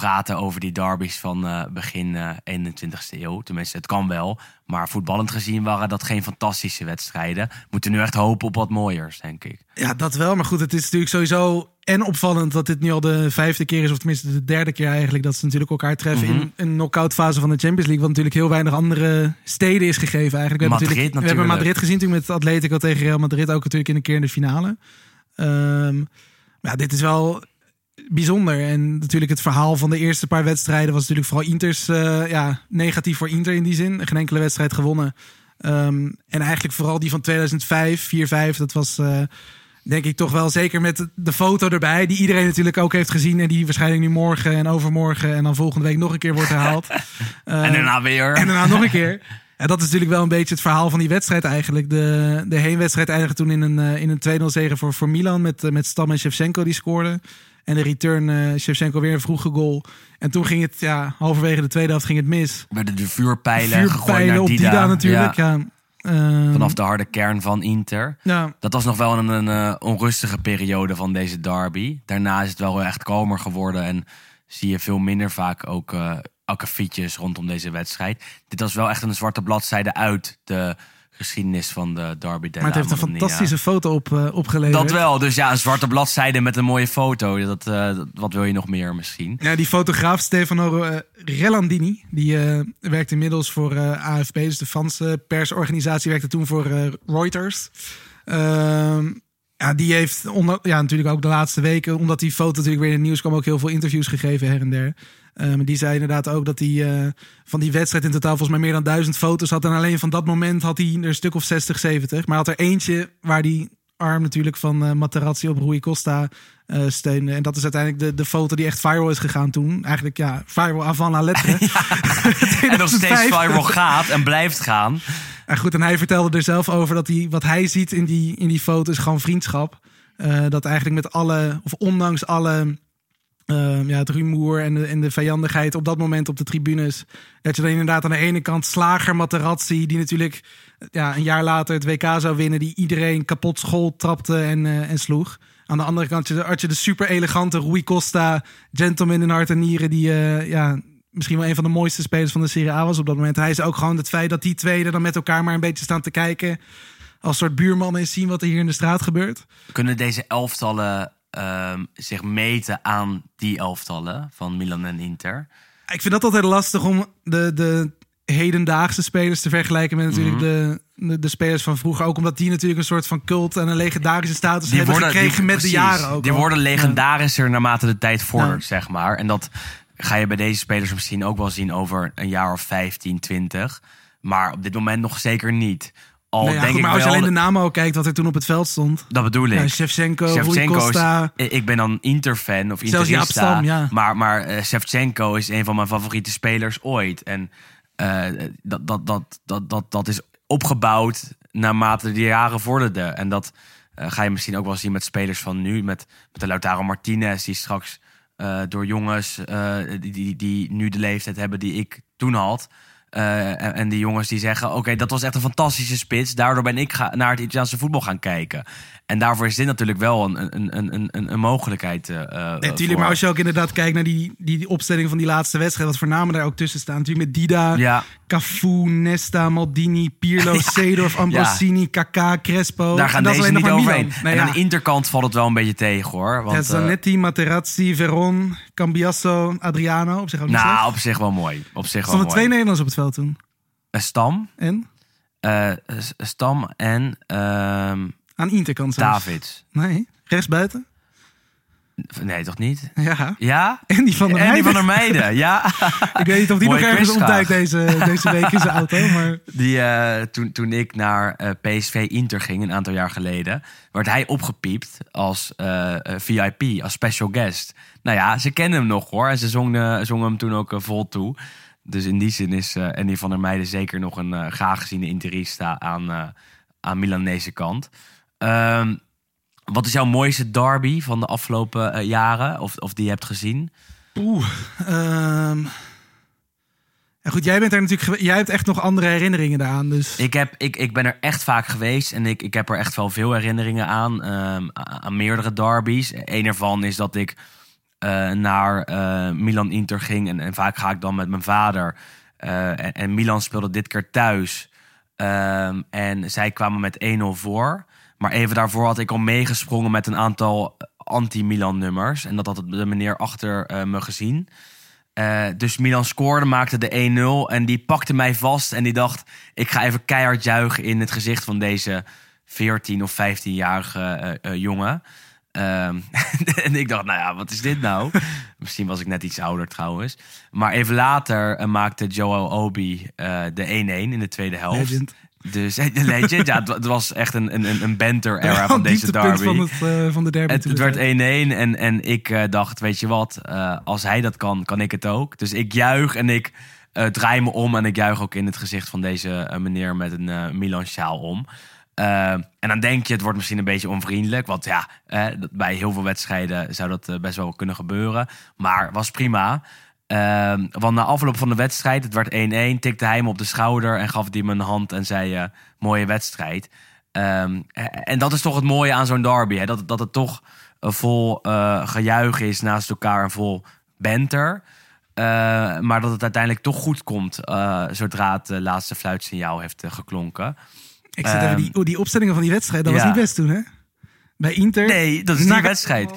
praten over die derbies van eh, begin 21ste eeuw. Tenminste, het kan wel. Maar voetballend gezien waren dat geen fantastische wedstrijden. We moeten nu echt hopen op wat mooiers, denk ik. Ja, dat wel. Maar goed, het is natuurlijk sowieso en opvallend dat dit nu al de vijfde keer is, of tenminste de derde keer eigenlijk, dat ze natuurlijk elkaar treffen Mhm. in een knock-out fase van de Champions League. Wat natuurlijk heel weinig andere steden is gegeven eigenlijk. We, hebben, Madrid natuurlijk, we hebben natuurlijk. Madrid gezien natuurlijk met Atletico tegen Real Madrid, ook natuurlijk in een keer in de finale. Maar ja, dit is wel bijzonder. En natuurlijk het verhaal van de eerste paar wedstrijden was natuurlijk vooral Inters, eh, ja, negatief voor Inter in die zin. Geen enkele wedstrijd gewonnen. Ehm, en eigenlijk vooral die van 2005, 4-5, dat was eh, denk ik toch wel zeker met de foto erbij, die iedereen natuurlijk ook heeft gezien en die waarschijnlijk nu morgen en overmorgen en dan volgende week nog een keer wordt herhaald. Eh, en daarna weer. en daarna nog een keer. Ja, dat is natuurlijk wel een beetje het verhaal van die wedstrijd eigenlijk. De, de heenwedstrijd eindigde toen in een, eh, in een 2-0 zege voor, voor Milan met, met Stam en Shevchenko die scoorden. En de return uh, Shevchenko weer een vroege goal. En toen ging het, ja, halverwege de tweede helft ging het mis. werden de vuurpijlen, gegooid Vuurpijlen naar op Dida. Dida, natuurlijk. Ja, Ja. Ehm, vanaf de harde kern van Inter. ja. Dat was nog wel een, een eh, onrustige periode van deze derby. Daarna is het wel echt kalmer geworden en zie je veel minder vaak ook eh akkefietjes rondom deze wedstrijd. Dit was wel echt een zwarte bladzijde uit de geschiedenis van de Derby Maar het heeft een fantastische foto op, eh, opgeleverd. Dat wel. Dus ja, een zwarte bladzijde met een mooie foto. Dat, eh, dat- wat wil je nog meer misschien? Ja, die fotograaf Stefano eh, Relandini, die eh, werkt inmiddels voor AFP, dus de Franse persorganisatie, werkte toen voor Reuters. Ehm, ja, die heeft onder, ja, natuurlijk ook de laatste weken, omdat die foto natuurlijk weer in het nieuws kwam, ook heel veel interviews gegeven her en der. Ehm, die zei inderdaad ook dat hij eh, van die wedstrijd in totaal volgens mij meer dan duizend foto's had. En alleen van dat moment had hij er een stuk of 60, 70. Maar had er eentje waar die arm natuurlijk van eh, Materazzi op Rui Costa eh, steunde. En dat is uiteindelijk de, de foto die echt viral is gegaan toen. Eigenlijk ja, viral avant la lettre. En nog steeds 2005. viral gaat en blijft gaan. En goed, en hij vertelde er zelf over dat hij, wat hij ziet in die, in die foto is gewoon vriendschap. Dat eigenlijk met alle, of ondanks alle eh, ja, het rumoer en de, en de vijandigheid op dat moment op de tribunes. Dat je dan inderdaad aan de ene kant slager Materazzi, die natuurlijk ja, een jaar later het WK zou winnen, die iedereen kapot school trapte en, eh, en sloeg. Aan de andere kant had je de super elegante Rui Costa, gentleman in hart en nieren, die eh, ja, misschien wel een van de mooiste spelers van de Serie A was op dat moment. Hij is ook gewoon het feit dat die twee er dan met elkaar maar een beetje staan te kijken. Als soort buurmannen en zien wat er hier in de straat gebeurt. Kunnen deze elftallen ehm, zich meten aan die elftallen van Milan en Inter? Ik vind dat altijd lastig om de, de hedendaagse spelers te vergelijken met natuurlijk Mhm. de, de, de spelers van vroeger. Ook omdat die natuurlijk een soort van cult en een legendarische status hebben gekregen die- met precies. de jaren ook. Die al. worden legendarischer naarmate de tijd vordert, Ja. zeg maar. En dat ga je bij deze spelers misschien ook wel zien over een jaar of 15, 20. Maar op dit moment nog zeker niet. Al Nou ja, denk goed, ik maar als je alleen de namen ook kijkt wat er toen op het veld stond. dat bedoel ik. Ja, Shevchenko, is- Costa. ik ben dan Inter-fan of Interista. Ja. Maar, maar Shevchenko is een van mijn favoriete spelers ooit. En eh, dat, dat, dat, dat, dat, dat is opgebouwd naarmate de jaren vorderden. En dat eh, ga je misschien ook wel zien met spelers van nu. Met, met de Lautaro Martinez, die straks door jongens die, die, die nu de leeftijd hebben die ik toen had. Eh, en, en die jongens die zeggen: Oké, dat was echt een fantastische spits. Daardoor ben ik ga, naar het Italiaanse voetbal gaan kijken. En daarvoor is dit natuurlijk wel een, een, een, een, een, een mogelijkheid. voor. maar als je ook inderdaad kijkt naar die, die, die opstelling van die laatste wedstrijd, wat voor namen daar ook tussen staan. Natuurlijk met Dida, Ja. Cafu, Nesta, Maldini, Pirlo, Seedorf, Ambrosini, Kaká, Crespo. Daar gaan En deze niet overheen. Nee, en ja. aan de interkant valt het wel een beetje tegen hoor. Want, Ja, Zanetti, Materazzi, Veron, Cambiasso, Adriano. Op zich ook niet nou, slecht. op zich wel mooi. Op zich wel mooi. twee Nederlanders op het toen. Eh, Stam. En? S- Stam en ehm Aan Interkant zelfs. Davids. Nee, rechtsbuiten. Nee, toch niet? Ja. Ja? En die van der En die van der Meijden, ja. Ik weet niet of die nog Mooie ergens quizvraag. ontduikt deze, deze week in zijn auto. Maar Die, eh, toen, toen ik naar PSV Inter ging, een aantal jaar geleden, werd hij opgepiept als VIP, als special guest. Nou ja, ze kennen hem nog hoor. En ze zongen, zongen hem toen ook vol toe. Dus in die zin is eh Andy van der Meijden zeker nog een eh, graag geziene interista aan, eh aan Milanese kant. Ehm, wat is jouw mooiste derby van de afgelopen jaren? Of, of die je hebt gezien? Oeh. ehm. Ja, goed, jij bent er natuurlijk. Jij hebt echt nog andere herinneringen daaraan. Dus Ik, heb, ik, ik ben er echt vaak geweest en ik, ik heb er echt wel veel herinneringen aan. ehm, aan meerdere derbies. Eén ervan is dat ik eh, naar eh, Milan Inter ging. En, en vaak ga ik dan met mijn vader. Eh, en, Milan speelde dit keer thuis. Ehm, en zij kwamen met 1-0 voor. Maar even daarvoor had ik al meegesprongen met een aantal anti-Milan nummers. En dat had de meneer achter me gezien. Dus Milan scoorde, maakte de 1-0 en die pakte mij vast en die dacht: ik ga even keihard juichen in het gezicht van deze 14 of 15-jarige eh, eh, jongen. Ehm, en ik dacht, nou ja, wat is dit nou? Misschien was ik net iets ouder trouwens. Maar even later eh, maakte Joel Obi eh, de 1-1 in de tweede helft. Legend. Dus de legend, ja, het, wa- het was echt een, een, een banter-era van deze derby. van, het, eh, van de derby. Het, de werd 1-1 tijd. en, en ik eh, dacht, weet je wat, eh, als hij dat kan, kan ik het ook. Dus ik juich en ik eh, draai me om en ik juich ook in het gezicht van deze eh, meneer met een eh, Milan-sjaal om. Eh, en dan denk je, het wordt misschien een beetje onvriendelijk. Want ja, eh, bij heel veel wedstrijden zou dat eh, best wel kunnen gebeuren. Maar was prima. Eh, want na afloop van de wedstrijd, het werd 1-1, tikte hij me op de schouder en gaf hij me een hand en zei: eh, Mooie wedstrijd. Ehm, en dat is toch het mooie aan zo'n derby. Hè? Dat, dat het toch eh, vol eh gejuich is naast elkaar en vol banter. Eh, maar dat het uiteindelijk toch goed komt eh, zodra het eh, laatste fluitsignaal heeft eh, geklonken. Ik zit even Ehm, die, oh, die opstellingen van die wedstrijd, dat was niet best toen, hè? Bij Inter. Nee, dat is die wedstrijd.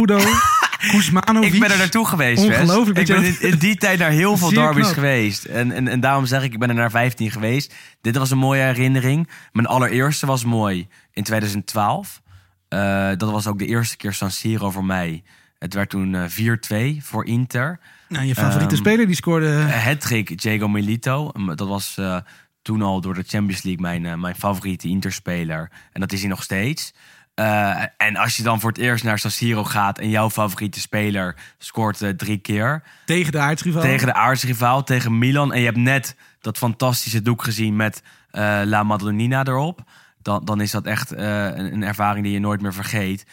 Udo, Kuzmanovic. Ik ben er naartoe geweest. Ongelooflijk Ik ben in, in die tijd naar heel veel derbies geweest. En, en, en daarom zeg ik, ik ben er naar 15 geweest. Dit was een mooie herinnering. Mijn allereerste was mooi in 2012. Eh, dat was ook de eerste keer San Siro voor mij. Het werd toen eh, 4-2 voor Inter. Nou, je favoriete Ehm, speler die scoorde. Hattrick Diego Milito. Um, Dat was eh, toen al door de Champions League mijn, eh, mijn favoriete Interspeler. En dat is hij nog steeds. Eh, en als je dan voor het eerst naar San Siro gaat en jouw favoriete speler scoort eh, drie keer tegen de aardsrivaal. tegen de aardsrivaal, tegen Milan. En je hebt net dat fantastische doek gezien met La Madonnina erop. Dan, dan is dat echt een, een ervaring die je nooit meer vergeet.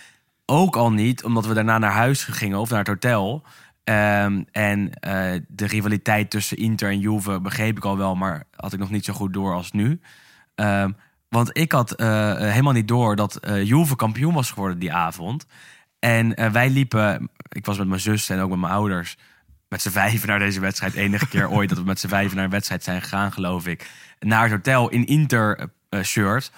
Ook al niet, omdat we daarna naar huis gingen of naar het hotel. Ehm, en eh, de rivaliteit tussen Inter en Juve begreep ik al wel, maar had ik nog niet zo goed door als nu. Ehm, want ik had eh, helemaal niet door dat eh Juve kampioen was geworden die avond. En eh, wij liepen, ik was met mijn zus en ook met mijn ouders, met z'n vijven naar deze wedstrijd. Enige keer ooit dat we met z'n vijven naar een wedstrijd zijn gegaan, geloof ik. Naar het hotel in Inter-shirt.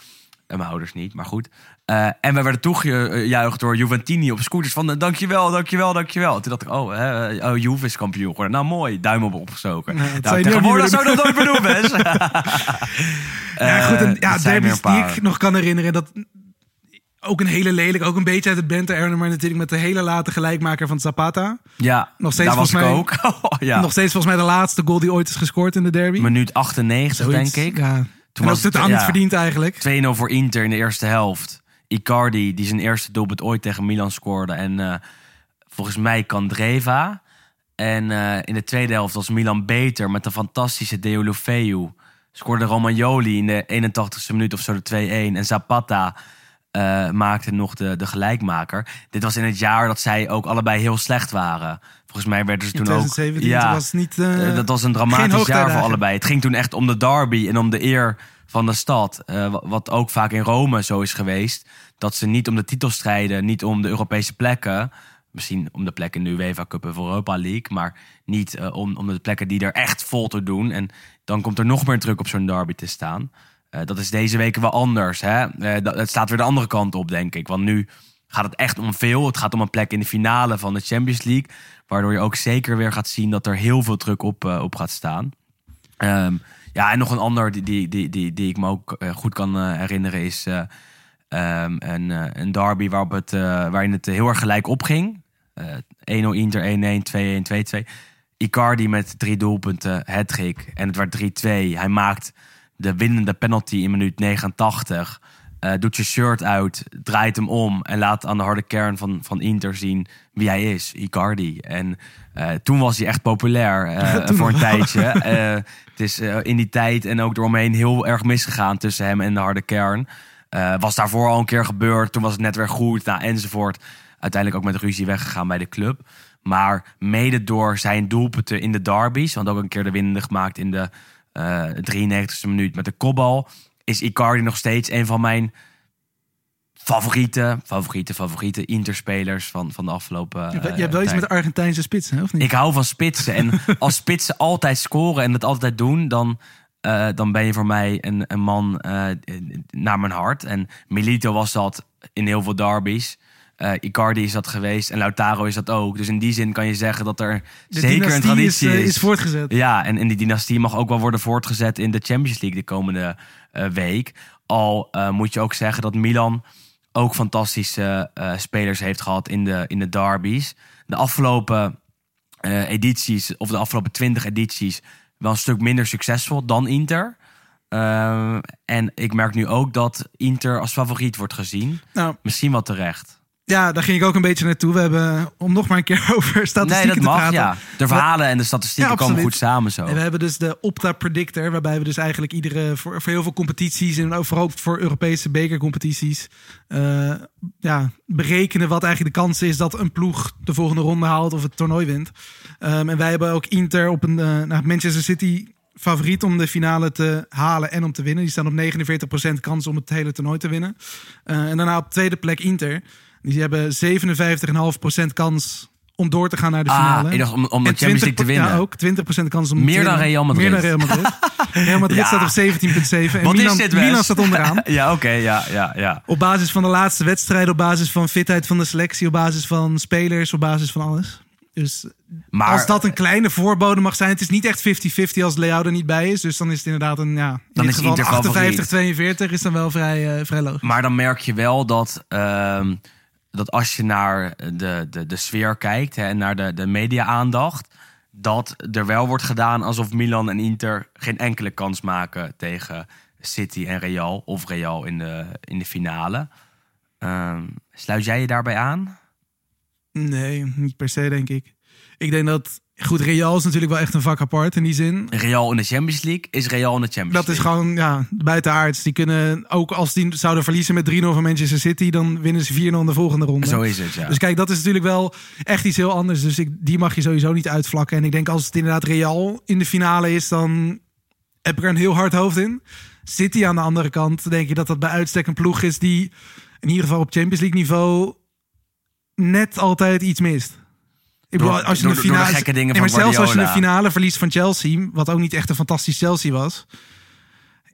Mijn ouders niet, maar goed. Eh, en we werden toegejuicht door Juventini op scooters van eh, dankjewel, dankjewel, dankjewel. Toen dacht ik, oh, hè, eh, oh Juve is kampioen geworden. Nou mooi, duim op opgestoken. Nou, dat nou, zou tegenwoordig dat meer doen, Wes. ja, goed. En, ja, er derbies paar. die ik nog kan herinneren. Dat ook een hele lelijk, ook een beetje uit het banter maar natuurlijk met de hele late gelijkmaker van Zapata. Ja, Nog steeds daar was ik volgens ook. ja. Nog steeds volgens mij de laatste goal die ooit is gescoord in de derby. Minuut 98, Zoiets. denk ik. Ja. Toen en was ook het, totaal ja. niet verdiend eigenlijk. 2-0 voor Inter in de eerste helft. Icardi, die zijn eerste doelpunt ooit tegen Milan scoorde. En eh, volgens mij Candreva. En eh, in de tweede helft was Milan beter met de fantastische Deulofeu. Scoorde Romagnoli in de 81ste minuut of zo de 2-1. En Zapata eh, maakte nog de, de gelijkmaker. Dit was in het jaar dat zij ook allebei heel slecht waren. Volgens mij werden ze toen ook... 2017 toen was het niet... dat was een dramatisch jaar voor allebei. Het ging toen echt om de derby en om de eer van de stad. Eh, wa- wat ook vaak in Rome zo is geweest. Dat ze niet om de titel strijden, niet om de Europese plekken. Misschien om de plekken in de UEFA Cup of Europa League. Maar niet eh, om, om de plekken die er echt vol te doen. En dan komt er nog meer druk op zo'n derby te staan. Eh, dat is deze weken wel anders. Hè? Het staat weer de andere kant op, denk ik. Want nu gaat het echt om veel. Het gaat om een plek in de finale van de Champions League. Waardoor je ook zeker weer gaat zien dat er heel veel druk op, op gaat staan. Ehm, ja, en nog een ander die, die, die, die, ik me ook eh, goed kan eh, herinneren is eh, ehm, een, een derby waarop het, waarin het heel erg gelijk opging. Eh 1-0 Inter, 1-1, 2-1, 2-2. Icardi met drie doelpunten, hat-trick. En het werd 3-2. Hij maakt de winnende penalty in minuut 89. Eh, doet je shirt uit, draait hem om en laat aan de harde kern van, van Inter zien wie hij is, Icardi. En eh, toen was hij echt populair eh, voor een tijdje. Eh, het is in die tijd en ook eromheen heel erg misgegaan tussen hem en de harde kern. Was daarvoor al een keer gebeurd, toen was het net weer goed, nou, enzovoort. Uiteindelijk ook met ruzie weggegaan bij de club. Maar mede door zijn doelpunten in de derbies, want ook een keer de winnende gemaakt in de eh 93e minuut met de kopbal, is Icardi nog steeds een van mijn favoriete, favoriete, favoriete interspelers van, van de afgelopen. Je, eh, je hebt wel iets tijd. met Argentijnse spitsen, hè, of niet? Ik hou van spitsen. En als spitsen altijd scoren en het altijd doen, dan, eh, dan ben je voor mij een, een man eh, naar mijn hart. En Milito was dat in heel veel derbies. Eh, Icardi is dat geweest en Lautaro is dat ook. Dus in die zin kan je zeggen dat er de zeker een traditie is, eh, voortgezet. Ja, en, en die dynastie mag ook wel worden voortgezet in de Champions League de komende eh, week. Al eh, moet je ook zeggen dat Milan ook fantastische eh, spelers heeft gehad in de, in de derbies. De afgelopen eh, edities, of de afgelopen twintig edities, wel een stuk minder succesvol dan Inter. Eh, en ik merk nu ook dat Inter als favoriet wordt gezien. Nou, Misschien wel terecht. Ja, daar ging ik ook een beetje naartoe. We hebben, om nog maar een keer over statistieken Nee, dat te mag, praten. ja. De verhalen en de statistieken Ja, komen goed samen zo. En we hebben dus de Opta Predictor, waarbij we dus eigenlijk iedere voor, voor heel veel competities en vooral voor Europese bekercompetities eh, ja, berekenen wat eigenlijk de kans is dat een ploeg de volgende ronde haalt of het toernooi wint. Ehm, en wij hebben ook Inter op een uh, nou, Manchester City favoriet om de finale te halen en om te winnen. Die staan op 49% kans om het hele toernooi te winnen. Uh, en daarna op tweede plek Inter. Die hebben 57,5% kans om door te gaan naar de Ah, finale. ik dacht om, om de En Champions League te winnen. Ja, ook 20% kans om Meer dan. Real Madrid. Meer dan Real Madrid. Real Madrid Ja. staat op 17,7 en Wat Milan, is dit? Milan staat onderaan. ja, oké, ja, ja, ja. Op basis van de laatste wedstrijden, op basis van fitheid van de selectie, op basis van spelers, op basis van alles. Dus Maar als dat een kleine voorbode mag zijn, het is niet echt 50-50 als Leao er niet bij is. Dus dan is het inderdaad een, ja, in Dan dit is geval Inter favoriet. 58-42 is dan wel vrij, eh, vrij logisch. Maar dan merk je wel dat, ehm, dat als je naar de, de, de sfeer kijkt hè, en naar de, de media-aandacht, dat er wel wordt gedaan alsof Milan en Inter geen enkele kans maken tegen City en Real of Real in de, in de finale. Ehm, sluit jij je daarbij aan? Nee, niet per se denk ik. Ik denk dat, goed, Real is natuurlijk wel echt een vak apart in die zin. Real in de Champions League is Real in de Champions Dat is League. gewoon ja, buitenaards. Die kunnen, ook als die zouden verliezen met 3-0 van Manchester City, dan winnen ze 4-0 in de volgende ronde. Zo is het, ja. Dus kijk, dat is natuurlijk wel echt iets heel anders. Dus ik, die mag je sowieso niet uitvlakken. En ik denk als het inderdaad Real in de finale is, dan heb ik er een heel hard hoofd in. City aan de andere kant, denk je dat dat bij uitstek een ploeg is die in ieder geval op Champions League niveau net altijd iets mist. Ik bedoel, als je door- de door de finale, gekke dingen Nee, maar van zelfs als je de finale verliest van Chelsea, wat ook niet echt een fantastisch Chelsea was.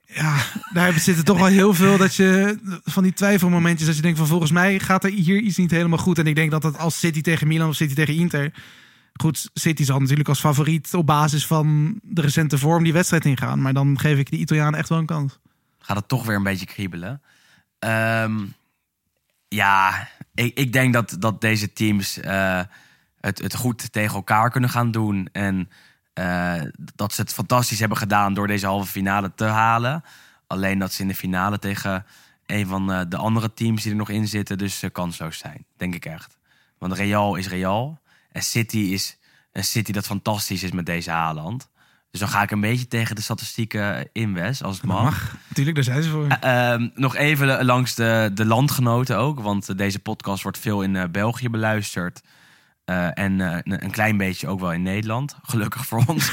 Ja, daar zitten toch wel heel veel dat je van die twijfelmomentjes dat je denkt van volgens mij gaat er hier iets niet helemaal goed. En ik denk dat het als City tegen Milan of City tegen Inter. Goed, City zal natuurlijk als favoriet op basis van de recente vorm die wedstrijd ingaan. Maar dan geef ik de Italianen echt wel een kans. gaat het toch weer een beetje kriebelen. Ehm, ja, ik, ik denk dat, dat deze teams eh, het, het goed tegen elkaar kunnen gaan doen. En eh, dat ze het fantastisch hebben gedaan door deze halve finale te halen. Alleen dat ze in de finale tegen een van eh, de andere teams die er nog in zitten, dus eh, kansloos zijn. Denk ik echt. Want Real is Real. En City is een City dat fantastisch is met deze Haaland. Dus dan ga ik een beetje tegen de statistieken in, Wes, als het mag. Natuurlijk, daar zijn ze voor. Ehm, nog even langs de, de landgenoten ook. Want deze podcast wordt veel in België beluisterd. Eh, en eh, een, klein beetje ook wel in Nederland. Gelukkig voor ons.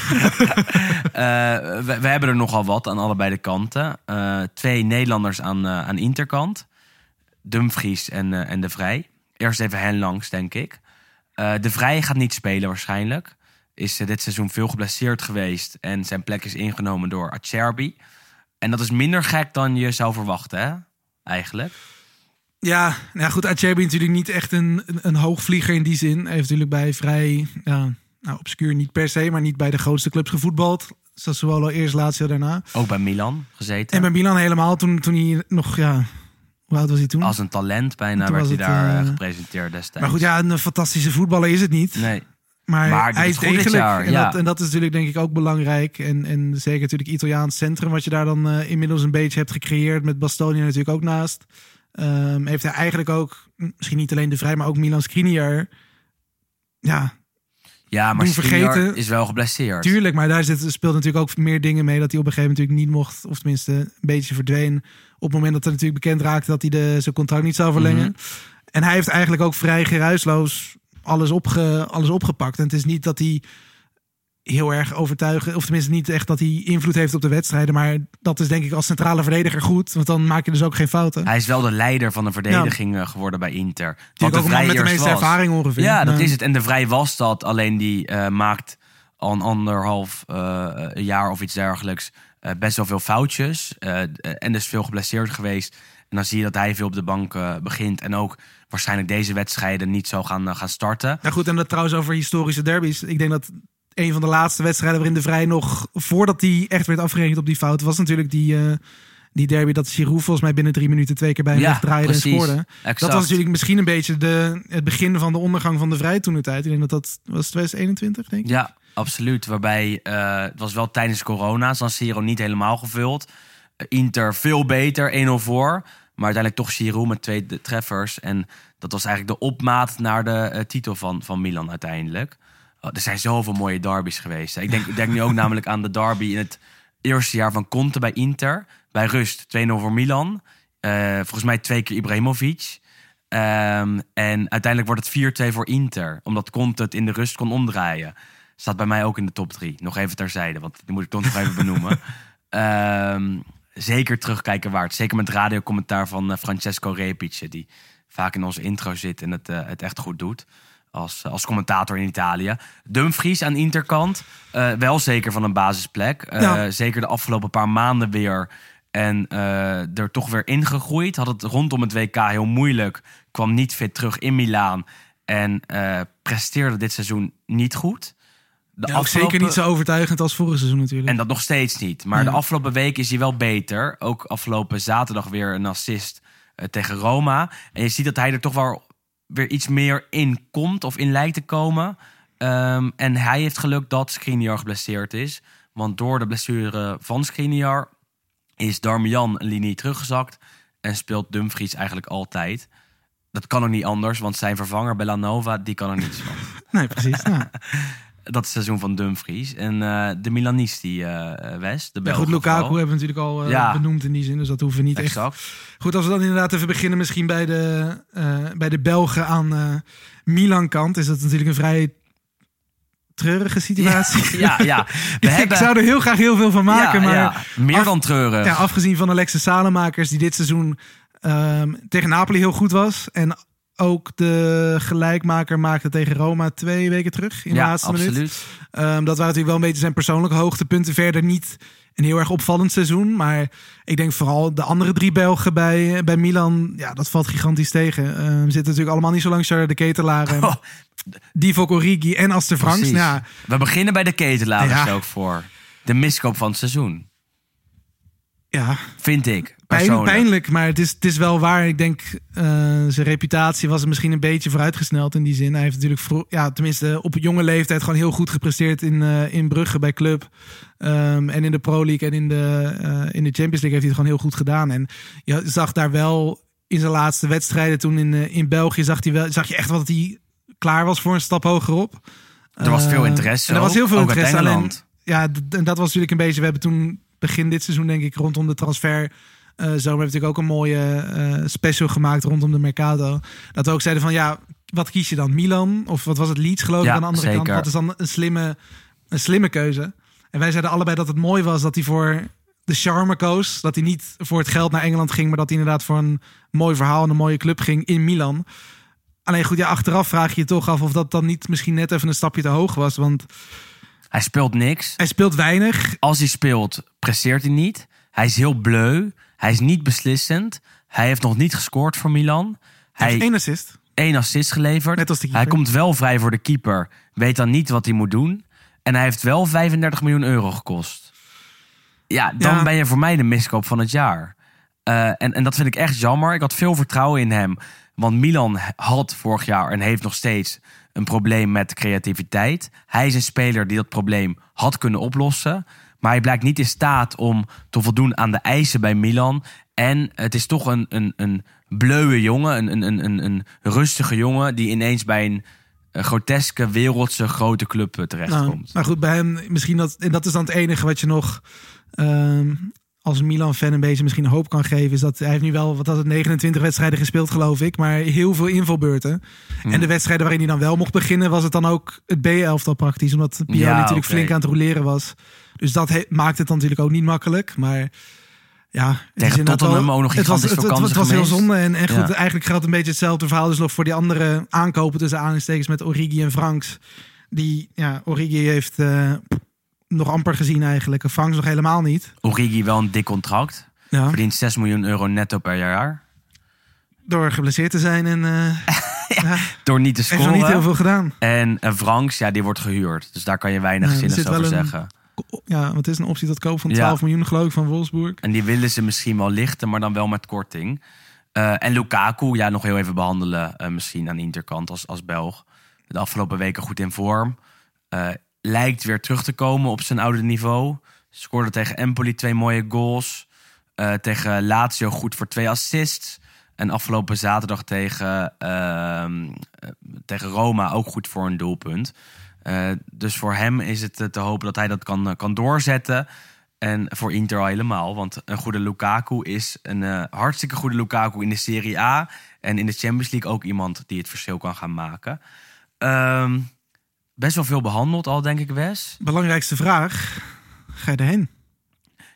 Eh, we, we hebben er nogal wat aan allebei de kanten. Twee Nederlanders aan, aan Interkant. Dumfries en, en De Vrij. Eerst even hen langs, denk ik. De Vrij gaat niet spelen waarschijnlijk. Is dit seizoen veel geblesseerd geweest. En zijn plek is ingenomen door Acerbi. En dat is minder gek dan je zou verwachten, hè? Eigenlijk. Ja, nou ja, goed. Acerbi natuurlijk niet echt een, een, een hoogvlieger in die zin. Hij heeft natuurlijk bij vrij, ja, nou, obscuur niet per se, maar niet bij de grootste clubs gevoetbald. Sassuolo eerst, Lazio daarna. Ook bij Milan gezeten. En bij Milan helemaal toen, toen hij nog, ja, hoe oud was hij toen? Als een talent bijna werd hij het, daar eh, eh, gepresenteerd destijds. maar goed, ja, een fantastische voetballer is het niet. Nee. Maar, hij is degelijk. jaar, en, ja. dat, en dat is natuurlijk denk ik ook belangrijk. En, en zeker natuurlijk Italiaans centrum, wat je daar dan eh, inmiddels een beetje hebt gecreëerd. Met Bastoni natuurlijk ook naast. Ehm, heeft hij eigenlijk ook, misschien niet alleen de Vrij, maar ook Milan Skriniar. Ja, Ja, maar vergeten- is wel geblesseerd. tuurlijk. Maar daar zit, speelt natuurlijk ook meer dingen mee. Dat hij op een gegeven moment natuurlijk niet mocht. Of tenminste een beetje verdween. Op het moment dat er natuurlijk bekend raakte dat hij de, zijn contract niet zou verlengen. Mhm. En hij heeft eigenlijk ook vrij geruisloos alles, opge, alles opgepakt. En het is niet dat hij heel erg overtuigen, of tenminste niet echt dat hij invloed heeft op de wedstrijden. Maar dat is denk ik als centrale verdediger goed, want dan maak je dus ook geen fouten. Hij is wel de leider van de verdediging eh, geworden bij Inter. Natuurlijk ook man Vrij met de meeste was. ervaring ongeveer. Ja, dat is het. En de Vrij was dat. Alleen die eh, maakt al een anderhalf eh, jaar of iets dergelijks best wel veel foutjes. En dus veel geblesseerd geweest. En dan zie je dat hij veel op de bank begint. En ook waarschijnlijk deze wedstrijden niet zo gaan, gaan starten. Ja goed, en dat trouwens over historische derbies. Ik denk dat een van de laatste wedstrijden waarin de Vrij nog, voordat hij echt werd afgerekend op die fout, was natuurlijk die, eh, die derby dat Giroud volgens mij binnen drie minuten twee keer bij hem Ja, wegdraaide en scoorde. Exact. Dat was natuurlijk misschien een beetje de, het begin van de ondergang van de Vrij toen de tijd. Ik denk dat dat was 2021, denk ik. Ja, absoluut. Waarbij eh, het was wel tijdens corona. San Siro niet helemaal gevuld. Eh, Inter veel beter, 1-0 voor. Maar uiteindelijk toch Giroud met twee treffers. En dat was eigenlijk de opmaat naar de titel van, van Milan uiteindelijk. Oh, er zijn zoveel mooie derbies geweest. Ik denk, denk nu ook namelijk aan de derby in het eerste jaar van Conte bij Inter. Bij rust 2-0 voor Milan. Eh, volgens mij twee keer Ibrahimovic. Ehm, en uiteindelijk wordt het 4-2 voor Inter. Omdat Conte het in de rust kon omdraaien. Staat bij mij ook in de top 3. Nog even terzijde, want die moet ik toch nog even benoemen. Ehm, zeker terugkijken waard. Zeker met radiocommentaar van eh, Francesco Repice. Die vaak in onze intro zit en het, eh, het echt goed doet. Als, als commentator in Italië. Dumfries aan Interkant, eh, wel zeker van een basisplek. Eh, Ja. Zeker de afgelopen paar maanden weer. En eh, er toch weer ingegroeid. Had het rondom het WK heel moeilijk. Kwam niet fit terug in Milaan. En eh, presteerde dit seizoen niet goed. De Ja, zeker niet zo overtuigend als vorig seizoen natuurlijk. en dat nog steeds niet. Maar Ja. de afgelopen week is hij wel beter. Ook afgelopen zaterdag weer een assist eh, tegen Roma. En je ziet dat hij er toch wel weer iets meer in komt of in lijkt te komen. Ehm, en hij heeft geluk dat Skriniar geblesseerd is. Want door de blessure van Skriniar is Darmian een linie teruggezakt. En speelt Dumfries eigenlijk altijd. Dat kan ook niet anders, want zijn vervanger Bellanova, die kan er niets van. Nee, precies. Ja. Dat is het seizoen van Dumfries. En eh, de Milanisti eh West, de Ja, goed, Lukaku vooral. hebben we natuurlijk al eh, Ja. benoemd in die zin, dus dat hoeven we niet echt. Exact. Goed, als we dan inderdaad even beginnen misschien bij de, eh, bij de Belgen aan eh Milan kant, is dat natuurlijk een vrij treurige situatie. Ja, ja. We Ik hebben, zou er heel graag heel veel van maken, maar ja, meer af- dan treurig. Ja, afgezien van Alexis Salemakers, die dit seizoen ehm, tegen Napoli heel goed was. En ook de gelijkmaker maakte tegen Roma twee weken terug in de ja, laatste minuut. absoluut. Ehm, dat waren natuurlijk wel een beetje zijn persoonlijke hoogtepunten. Verder niet een heel erg opvallend seizoen. Maar ik denk vooral de andere drie Belgen bij, bij Milan, ja, dat valt gigantisch tegen. Ehm zitten natuurlijk allemaal niet zo lang Charles de Ketelaar, en Oh, Divock Origi en Aster Franks. Nou, ja, We beginnen bij de ketelaren Ja. ook voor. De miskoop van het seizoen. Ja, Vind ik, persoonlijk. pijnlijk, maar het is, het is wel waar. Ik denk, eh, zijn reputatie was misschien een beetje vooruitgesneld in die zin. Hij heeft natuurlijk, vro- ja, tenminste op jonge leeftijd gewoon heel goed gepresteerd in, eh, in Brugge bij Club. Ehm, en in de Pro League en in de, eh, in de Champions League heeft hij het gewoon heel goed gedaan. En je zag daar wel in zijn laatste wedstrijden toen in, in België, zag, hij wel, zag je echt wel dat hij klaar was voor een stap hogerop. Er was veel Eh, interesse er was heel veel ook interesse. Alleen, ja, en dat was natuurlijk een beetje. We hebben toen begin dit seizoen, denk ik, rondom de transfer. eh zomer hebben natuurlijk ook een mooie eh, special gemaakt rondom de Mercado. Dat we ook zeiden van ja, wat kies je dan? Milan? Of wat was het Leeds geloof ik Ja, aan de andere kant? Wat is dan een slimme, een slimme keuze? En wij zeiden allebei dat het mooi was dat hij voor de charme koos. Dat hij niet voor het geld naar Engeland ging, maar dat hij inderdaad voor een mooi verhaal en een mooie club ging in Milan. Alleen goed, ja, achteraf vraag je je toch af of dat dan niet misschien net even een stapje te hoog was. Want Hij speelt niks. hij speelt weinig. Als hij speelt, presteert hij niet. Hij is heel bleu. Hij is niet beslissend. Hij heeft nog niet gescoord voor Milan. Hij heeft één assist. één assist geleverd. Net als de keeper. Hij komt wel vrij voor de keeper. Weet dan niet wat hij moet doen. En hij heeft wel 35 miljoen euro gekost. Ja, dan Ja. ben je voor mij de miskoop van het jaar. Eh, en, en dat vind ik echt jammer. Ik had veel vertrouwen in hem. Want Milan had vorig jaar en heeft nog steeds een probleem met creativiteit. Hij is een speler die dat probleem had kunnen oplossen. Maar hij blijkt niet in staat om te voldoen aan de eisen bij Milan. En het is toch een, een, een bleuwe jongen, een, een, een, een, rustige jongen... die ineens bij een, eh, groteske, wereldse grote club eh, Nou, terechtkomt. maar goed, bij hem misschien dat. En dat is dan het enige wat je nog ehm, als Milan-fan een beetje misschien hoop kan geven. Is dat hij heeft nu wel, wat had het, 29 wedstrijden gespeeld, geloof ik. Maar heel veel invalbeurten. Hmm. En de wedstrijden waarin hij dan wel mocht beginnen, was het dan ook het B-elftal praktisch. Omdat Pioli Ja, natuurlijk flink aan het roleren was. Dus dat he- maakt het dan natuurlijk ook niet makkelijk. Maar ja, inderdaad Tottenham ook nog het was, het, het, het was heel zonde. En, en goed, Ja. eigenlijk geldt een beetje hetzelfde verhaal. Dus nog voor die andere aankopen tussen aanstekens met Origi en Franks. Die, ja, Origi heeft eh, nog amper gezien eigenlijk. En Franks nog helemaal niet. Origi wel een dik contract. Ja, Verdient 6 miljoen euro netto per jaar. door geblesseerd te zijn en eh Door niet te heeft nog scoren. niet heel veel gedaan. En uh, Franks, ja, die wordt gehuurd. Dus daar kan je weinig Ja, zinnigs zit wel over zeggen. Ja, wat is een optie tot koop van Ja. 12 miljoen geloof ik van Wolfsburg. En die willen ze misschien wel lichten, maar dan wel met korting. Eh, en Lukaku, ja, nog heel even behandelen. eh, misschien aan de interkant als, als Belg. De afgelopen weken goed in vorm. Eh, lijkt weer terug te komen op zijn oude niveau. Scoorde tegen Empoli twee mooie goals. Eh, tegen Lazio goed voor twee assists. En afgelopen zaterdag tegen, ehm, eh, tegen Roma ook goed voor een doelpunt. Eh, dus voor hem is het te hopen dat hij dat kan, kan doorzetten. En voor Inter al helemaal. Want een goede Lukaku is een hartstikke goede Lukaku in de Serie A. En in de Champions League ook iemand die het verschil kan gaan maken. Ehm, best wel veel behandeld al, denk ik, Wes. Belangrijkste vraag. Ga je erheen?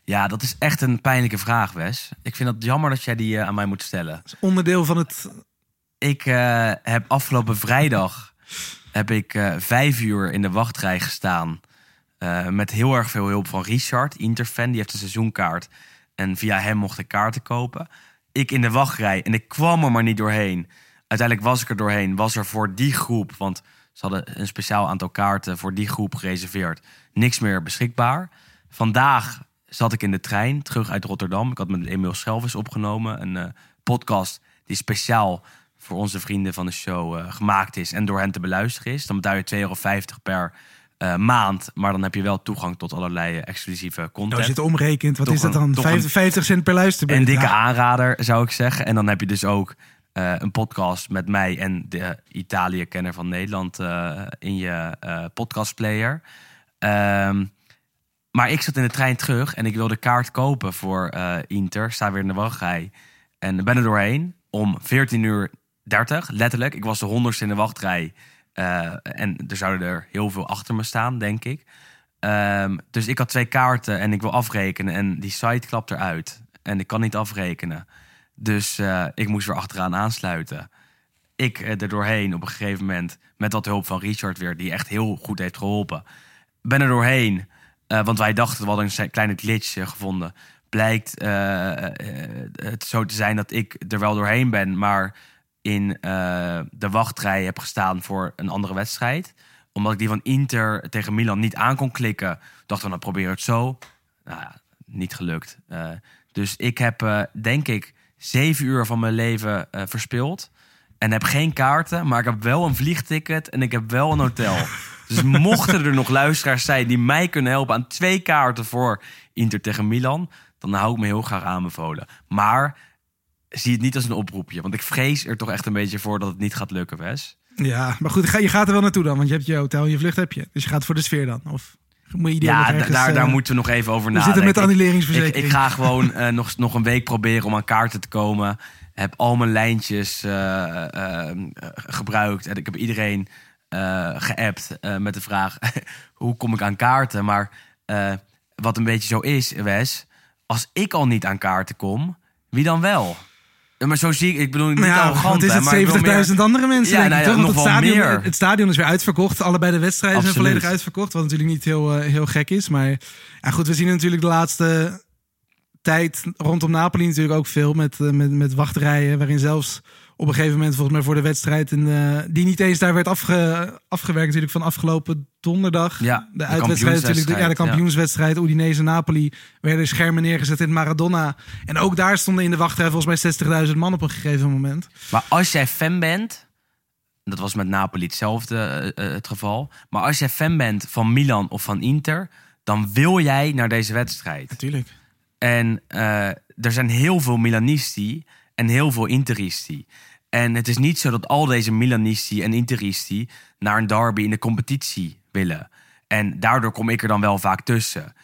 Ja, dat is echt een pijnlijke vraag, Wes. Ik vind het jammer dat jij die eh, aan mij moet stellen. Dat is onderdeel van het... Ik eh, heb afgelopen vrijdag heb ik eh, vijf uur in de wachtrij gestaan. met heel erg veel hulp van Richard, Interfan. Die heeft een seizoenkaart. En via hem mocht ik kaarten kopen. Ik in de wachtrij en ik kwam er maar niet doorheen. Uiteindelijk was ik er doorheen. Was er voor die groep, want ze hadden een speciaal aantal kaarten voor die groep gereserveerd. Niks meer beschikbaar. Vandaag zat ik in de trein terug uit Rotterdam. Ik had met Emil Schelvis opgenomen. Een eh, podcast die speciaal voor onze vrienden van de show eh, gemaakt is. En door hen te beluisteren is. Dan betaal je 2,50 euro per eh, maand. Maar dan heb je wel toegang tot allerlei exclusieve Nou, content. als je het omrekent, wat Toch is dat dan? toch 50, een- 50 cent per luisterbeurt. Een dikke aanrader, zou ik zeggen. En dan heb je dus ook eh, een podcast met mij en de Italië-kenner van Nederland eh, in je eh, podcastplayer. Ehm, maar ik zat in de trein terug en ik wilde kaart kopen voor Inter. Sta weer in de wachtrij. En ben er doorheen om 14 uur 30, letterlijk. Ik was de honderdste in de wachtrij. En er zouden er heel veel achter me staan, denk ik. Ehm, dus ik had twee kaarten en ik wil afrekenen. En die site klapt eruit. En ik kan niet afrekenen. Dus eh, ik moest weer achteraan aansluiten. Ik eh, er doorheen op een gegeven moment. Met wat hulp van Richard weer, die echt heel goed heeft geholpen. Ben er doorheen. eh, want wij dachten, we hadden een kleine glitch gevonden. Blijkt het zo te zijn dat ik er wel doorheen ben. Maar in de wachtrij heb gestaan voor een andere wedstrijd. Omdat ik die van Inter tegen Milan niet aan kon klikken. Dachten we, dan proberen het zo. Nou ja, niet gelukt. Dus ik heb, denk ik, zeven uur van mijn leven eh verspild. En heb geen kaarten, maar ik heb wel een vliegticket en ik heb wel een hotel. Dus mochten er nog luisteraars zijn die mij kunnen helpen aan twee kaarten voor Inter tegen Milan, dan hou ik me heel graag aanbevolen. Maar zie het niet als een oproepje, want ik vrees er toch echt een beetje voor dat het niet gaat lukken, Wes. Ja, maar goed, je gaat er wel naartoe dan, want je hebt je hotel en je vlucht heb je. Dus je gaat voor de sfeer dan. Of moet je die Ja, nog da- ergens, daar, eh, daar moeten we nog even over We nadenken. zitten met Ik- annuleringsverzekering. Ik, ik ga gewoon eh, nog, nog een week proberen om aan kaarten te komen. Heb al mijn lijntjes eh, gebruikt. En ik heb iedereen geappt met de vraag... hoe kom ik aan kaarten? Maar wat een beetje zo is, Wes... als ik al niet aan kaarten kom, wie dan wel? Ja, Maar zo zie ik... Ik bedoel niet Nou ja, arrogant, want is het maar ik wil 70.000 meer- andere mensen, Ja, denk nou ja, toch? Want het stadion, meer. het stadion is weer uitverkocht. Allebei de wedstrijden zijn volledig uitverkocht. Wat natuurlijk niet heel, eh, heel gek is. Maar ja, goed, we zien natuurlijk de laatste tijd rondom Napoli natuurlijk ook veel met, eh, met, met wachtrijen. Waarin zelfs op een gegeven moment, volgens mij voor de wedstrijd... In, eh, die niet eens daar werd afge, afgewerkt natuurlijk van afgelopen donderdag. Ja, de de uitwedstrijd natuurlijk. de- Ja, de kampioenswedstrijd, ja. kampioenswedstrijd. Udinese-Napoli werden schermen neergezet in Maradona. En ook daar stonden in de wachtrij volgens mij 60.000 man op een gegeven moment. Maar als jij fan bent, dat was met Napoli hetzelfde eh, eh, het geval. Maar als jij fan bent van Milan of van Inter, dan wil jij naar deze wedstrijd. Natuurlijk. En eh, er zijn heel veel Milanisti en heel veel Interisti. En het is niet zo dat al deze Milanisti en Interisti naar een derby in de competitie willen. En daardoor kom ik er dan wel vaak tussen.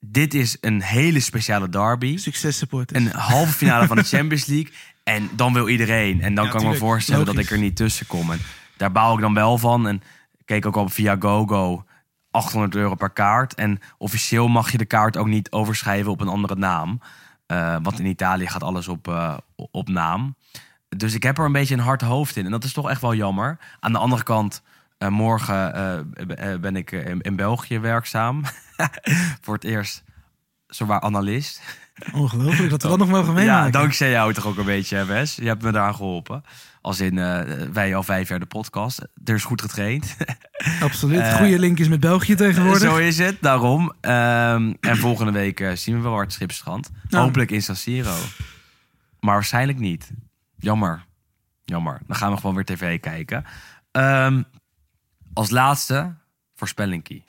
Dit is een hele speciale derby Succes supporters. een halve finale van de Champions League. En dan wil iedereen. En dan Ja, kan ik me voorstellen dat ik er niet tussen kom. En daar baal ik dan wel van. En ik keek ook al via GoGo 800 euro per kaart. En officieel mag je de kaart ook niet overschrijven op een andere naam. Eh, want in Italië gaat alles op, eh, op naam. Dus ik heb er een beetje een hard hoofd in. En dat is toch echt wel jammer. Aan de andere kant, eh, morgen ben ik in, in België werkzaam. Voor het eerst zowaar analist. Ongelooflijk dat we dat nog mogen meemaken. Ja, dankzij jou toch ook een beetje, hè, Wes. Je hebt me daar geholpen. Als in, eh, wij al vijf jaar de podcast. Er is goed getraind. Absoluut. Eh, Goede linkjes met België tegenwoordig. Zo is het, daarom. Ehm, en volgende week eh, zien we wel waar het schip strandt. Nou. Hopelijk in San Siro. Maar waarschijnlijk niet. Jammer. Jammer. Dan gaan we gewoon weer tv kijken. Ehm, als laatste, voorspellingkie.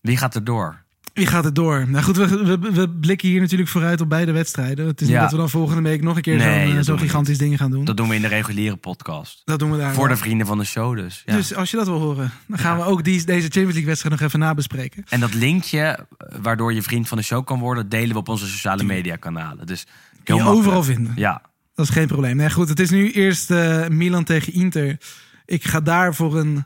Wie gaat er door? Wie gaat het door? Nou goed, we, we, we blikken hier natuurlijk vooruit op beide wedstrijden. Het is niet dat we dan volgende week nog een keer Nee, zo'n, eh, we gigantisch ding gaan doen. Dat doen we in de reguliere podcast. dat doen we daar Voor de vrienden van de show dus. Ja. Dus als je dat wil horen, dan gaan we ook die, deze Champions League wedstrijd nog even nabespreken. En dat linkje, eh, waardoor je vriend van de show kan worden, delen we op onze sociale media kanalen. Dus Kun je makkelijk. overal vinden. Ja, Dat is geen probleem. Nee, goed, het is nu eerst eh, Milan tegen Inter. Ik ga daar voor een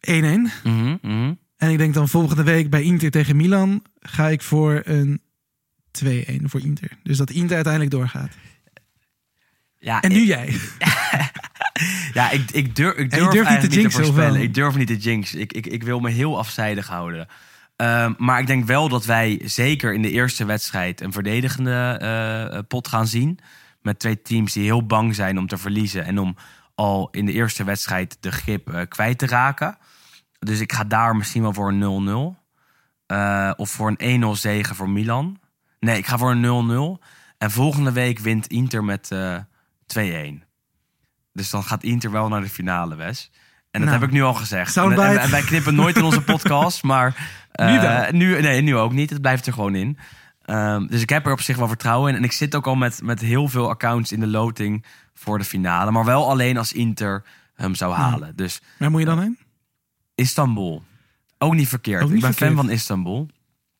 1-1. Mhm, mhm. En ik denk dan volgende week bij Inter tegen Milan ga ik voor een 2-1 voor Inter. Dus dat Inter uiteindelijk doorgaat. ja En nu jij. Ja, ik, ik durf, ik Ja, durf, niet te niet te voorspellen. Ik durf niet te jinxen. Ik, ik, ik wil me heel afzijdig houden. Ehm, maar ik denk wel dat wij zeker in de eerste wedstrijd een verdedigende eh, pot gaan zien. Met twee teams die heel bang zijn om te verliezen. En om al in de eerste wedstrijd de grip eh, kwijt te raken. Dus ik ga daar misschien wel voor een 0-0. Eh, of voor een 1-0 zege voor Milan. Nee, ik ga voor een 0-0. En volgende week wint Inter met eh 2-1. Dus dan gaat Inter wel naar de finale, Wes. En dat Nou, heb ik nu al gezegd. En, soundbite. en- en wij knippen nooit in onze podcast, maar... eh, Nu nee, nu ook niet. Het blijft er gewoon in. Ehm, dus ik heb er op zich wel vertrouwen in. En ik zit ook al met, met heel veel accounts in de loting voor de finale. Maar wel alleen als Inter hem zou halen. Dus Waar moet je dan heen? Istanbul. Ook niet verkeerd. Ook niet ik ben verkeerd. fan van Istanbul.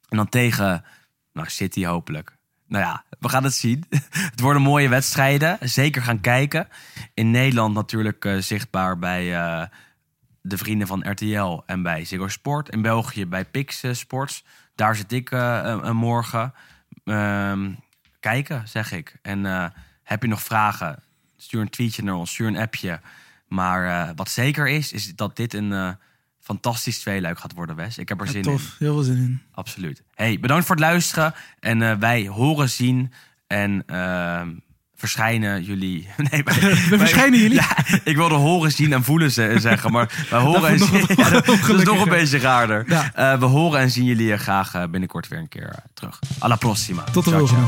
En dan tegen nou, City hopelijk. Nou ja, we gaan het zien. het worden mooie wedstrijden. Zeker gaan kijken. In Nederland natuurlijk eh, zichtbaar bij eh, de vrienden van RTL en bij Ziggo Sport. In België bij Pix eh, Sports. Daar zit ik morgen. Ehm, kijken, zeg ik. En heb je nog vragen? Stuur een tweetje naar ons, stuur een appje. Maar wat zeker is, is dat dit een fantastisch tweeluik gaat worden, Wes. Ik heb er Ja, zin in. tof, heel veel zin in. Absoluut. Hey, bedankt voor het luisteren. En eh, wij horen, zien en ehm, verschijnen jullie. Nee, wij, We verschijnen jullie? Ja, ik wilde horen, zien en voelen ze, zeggen, maar wij horen en zien. Ja, dat, dat is nog een beetje raarder. Eh, we horen en zien jullie eh, graag binnenkort weer een keer terug. Alla prossima. Tot de volgende.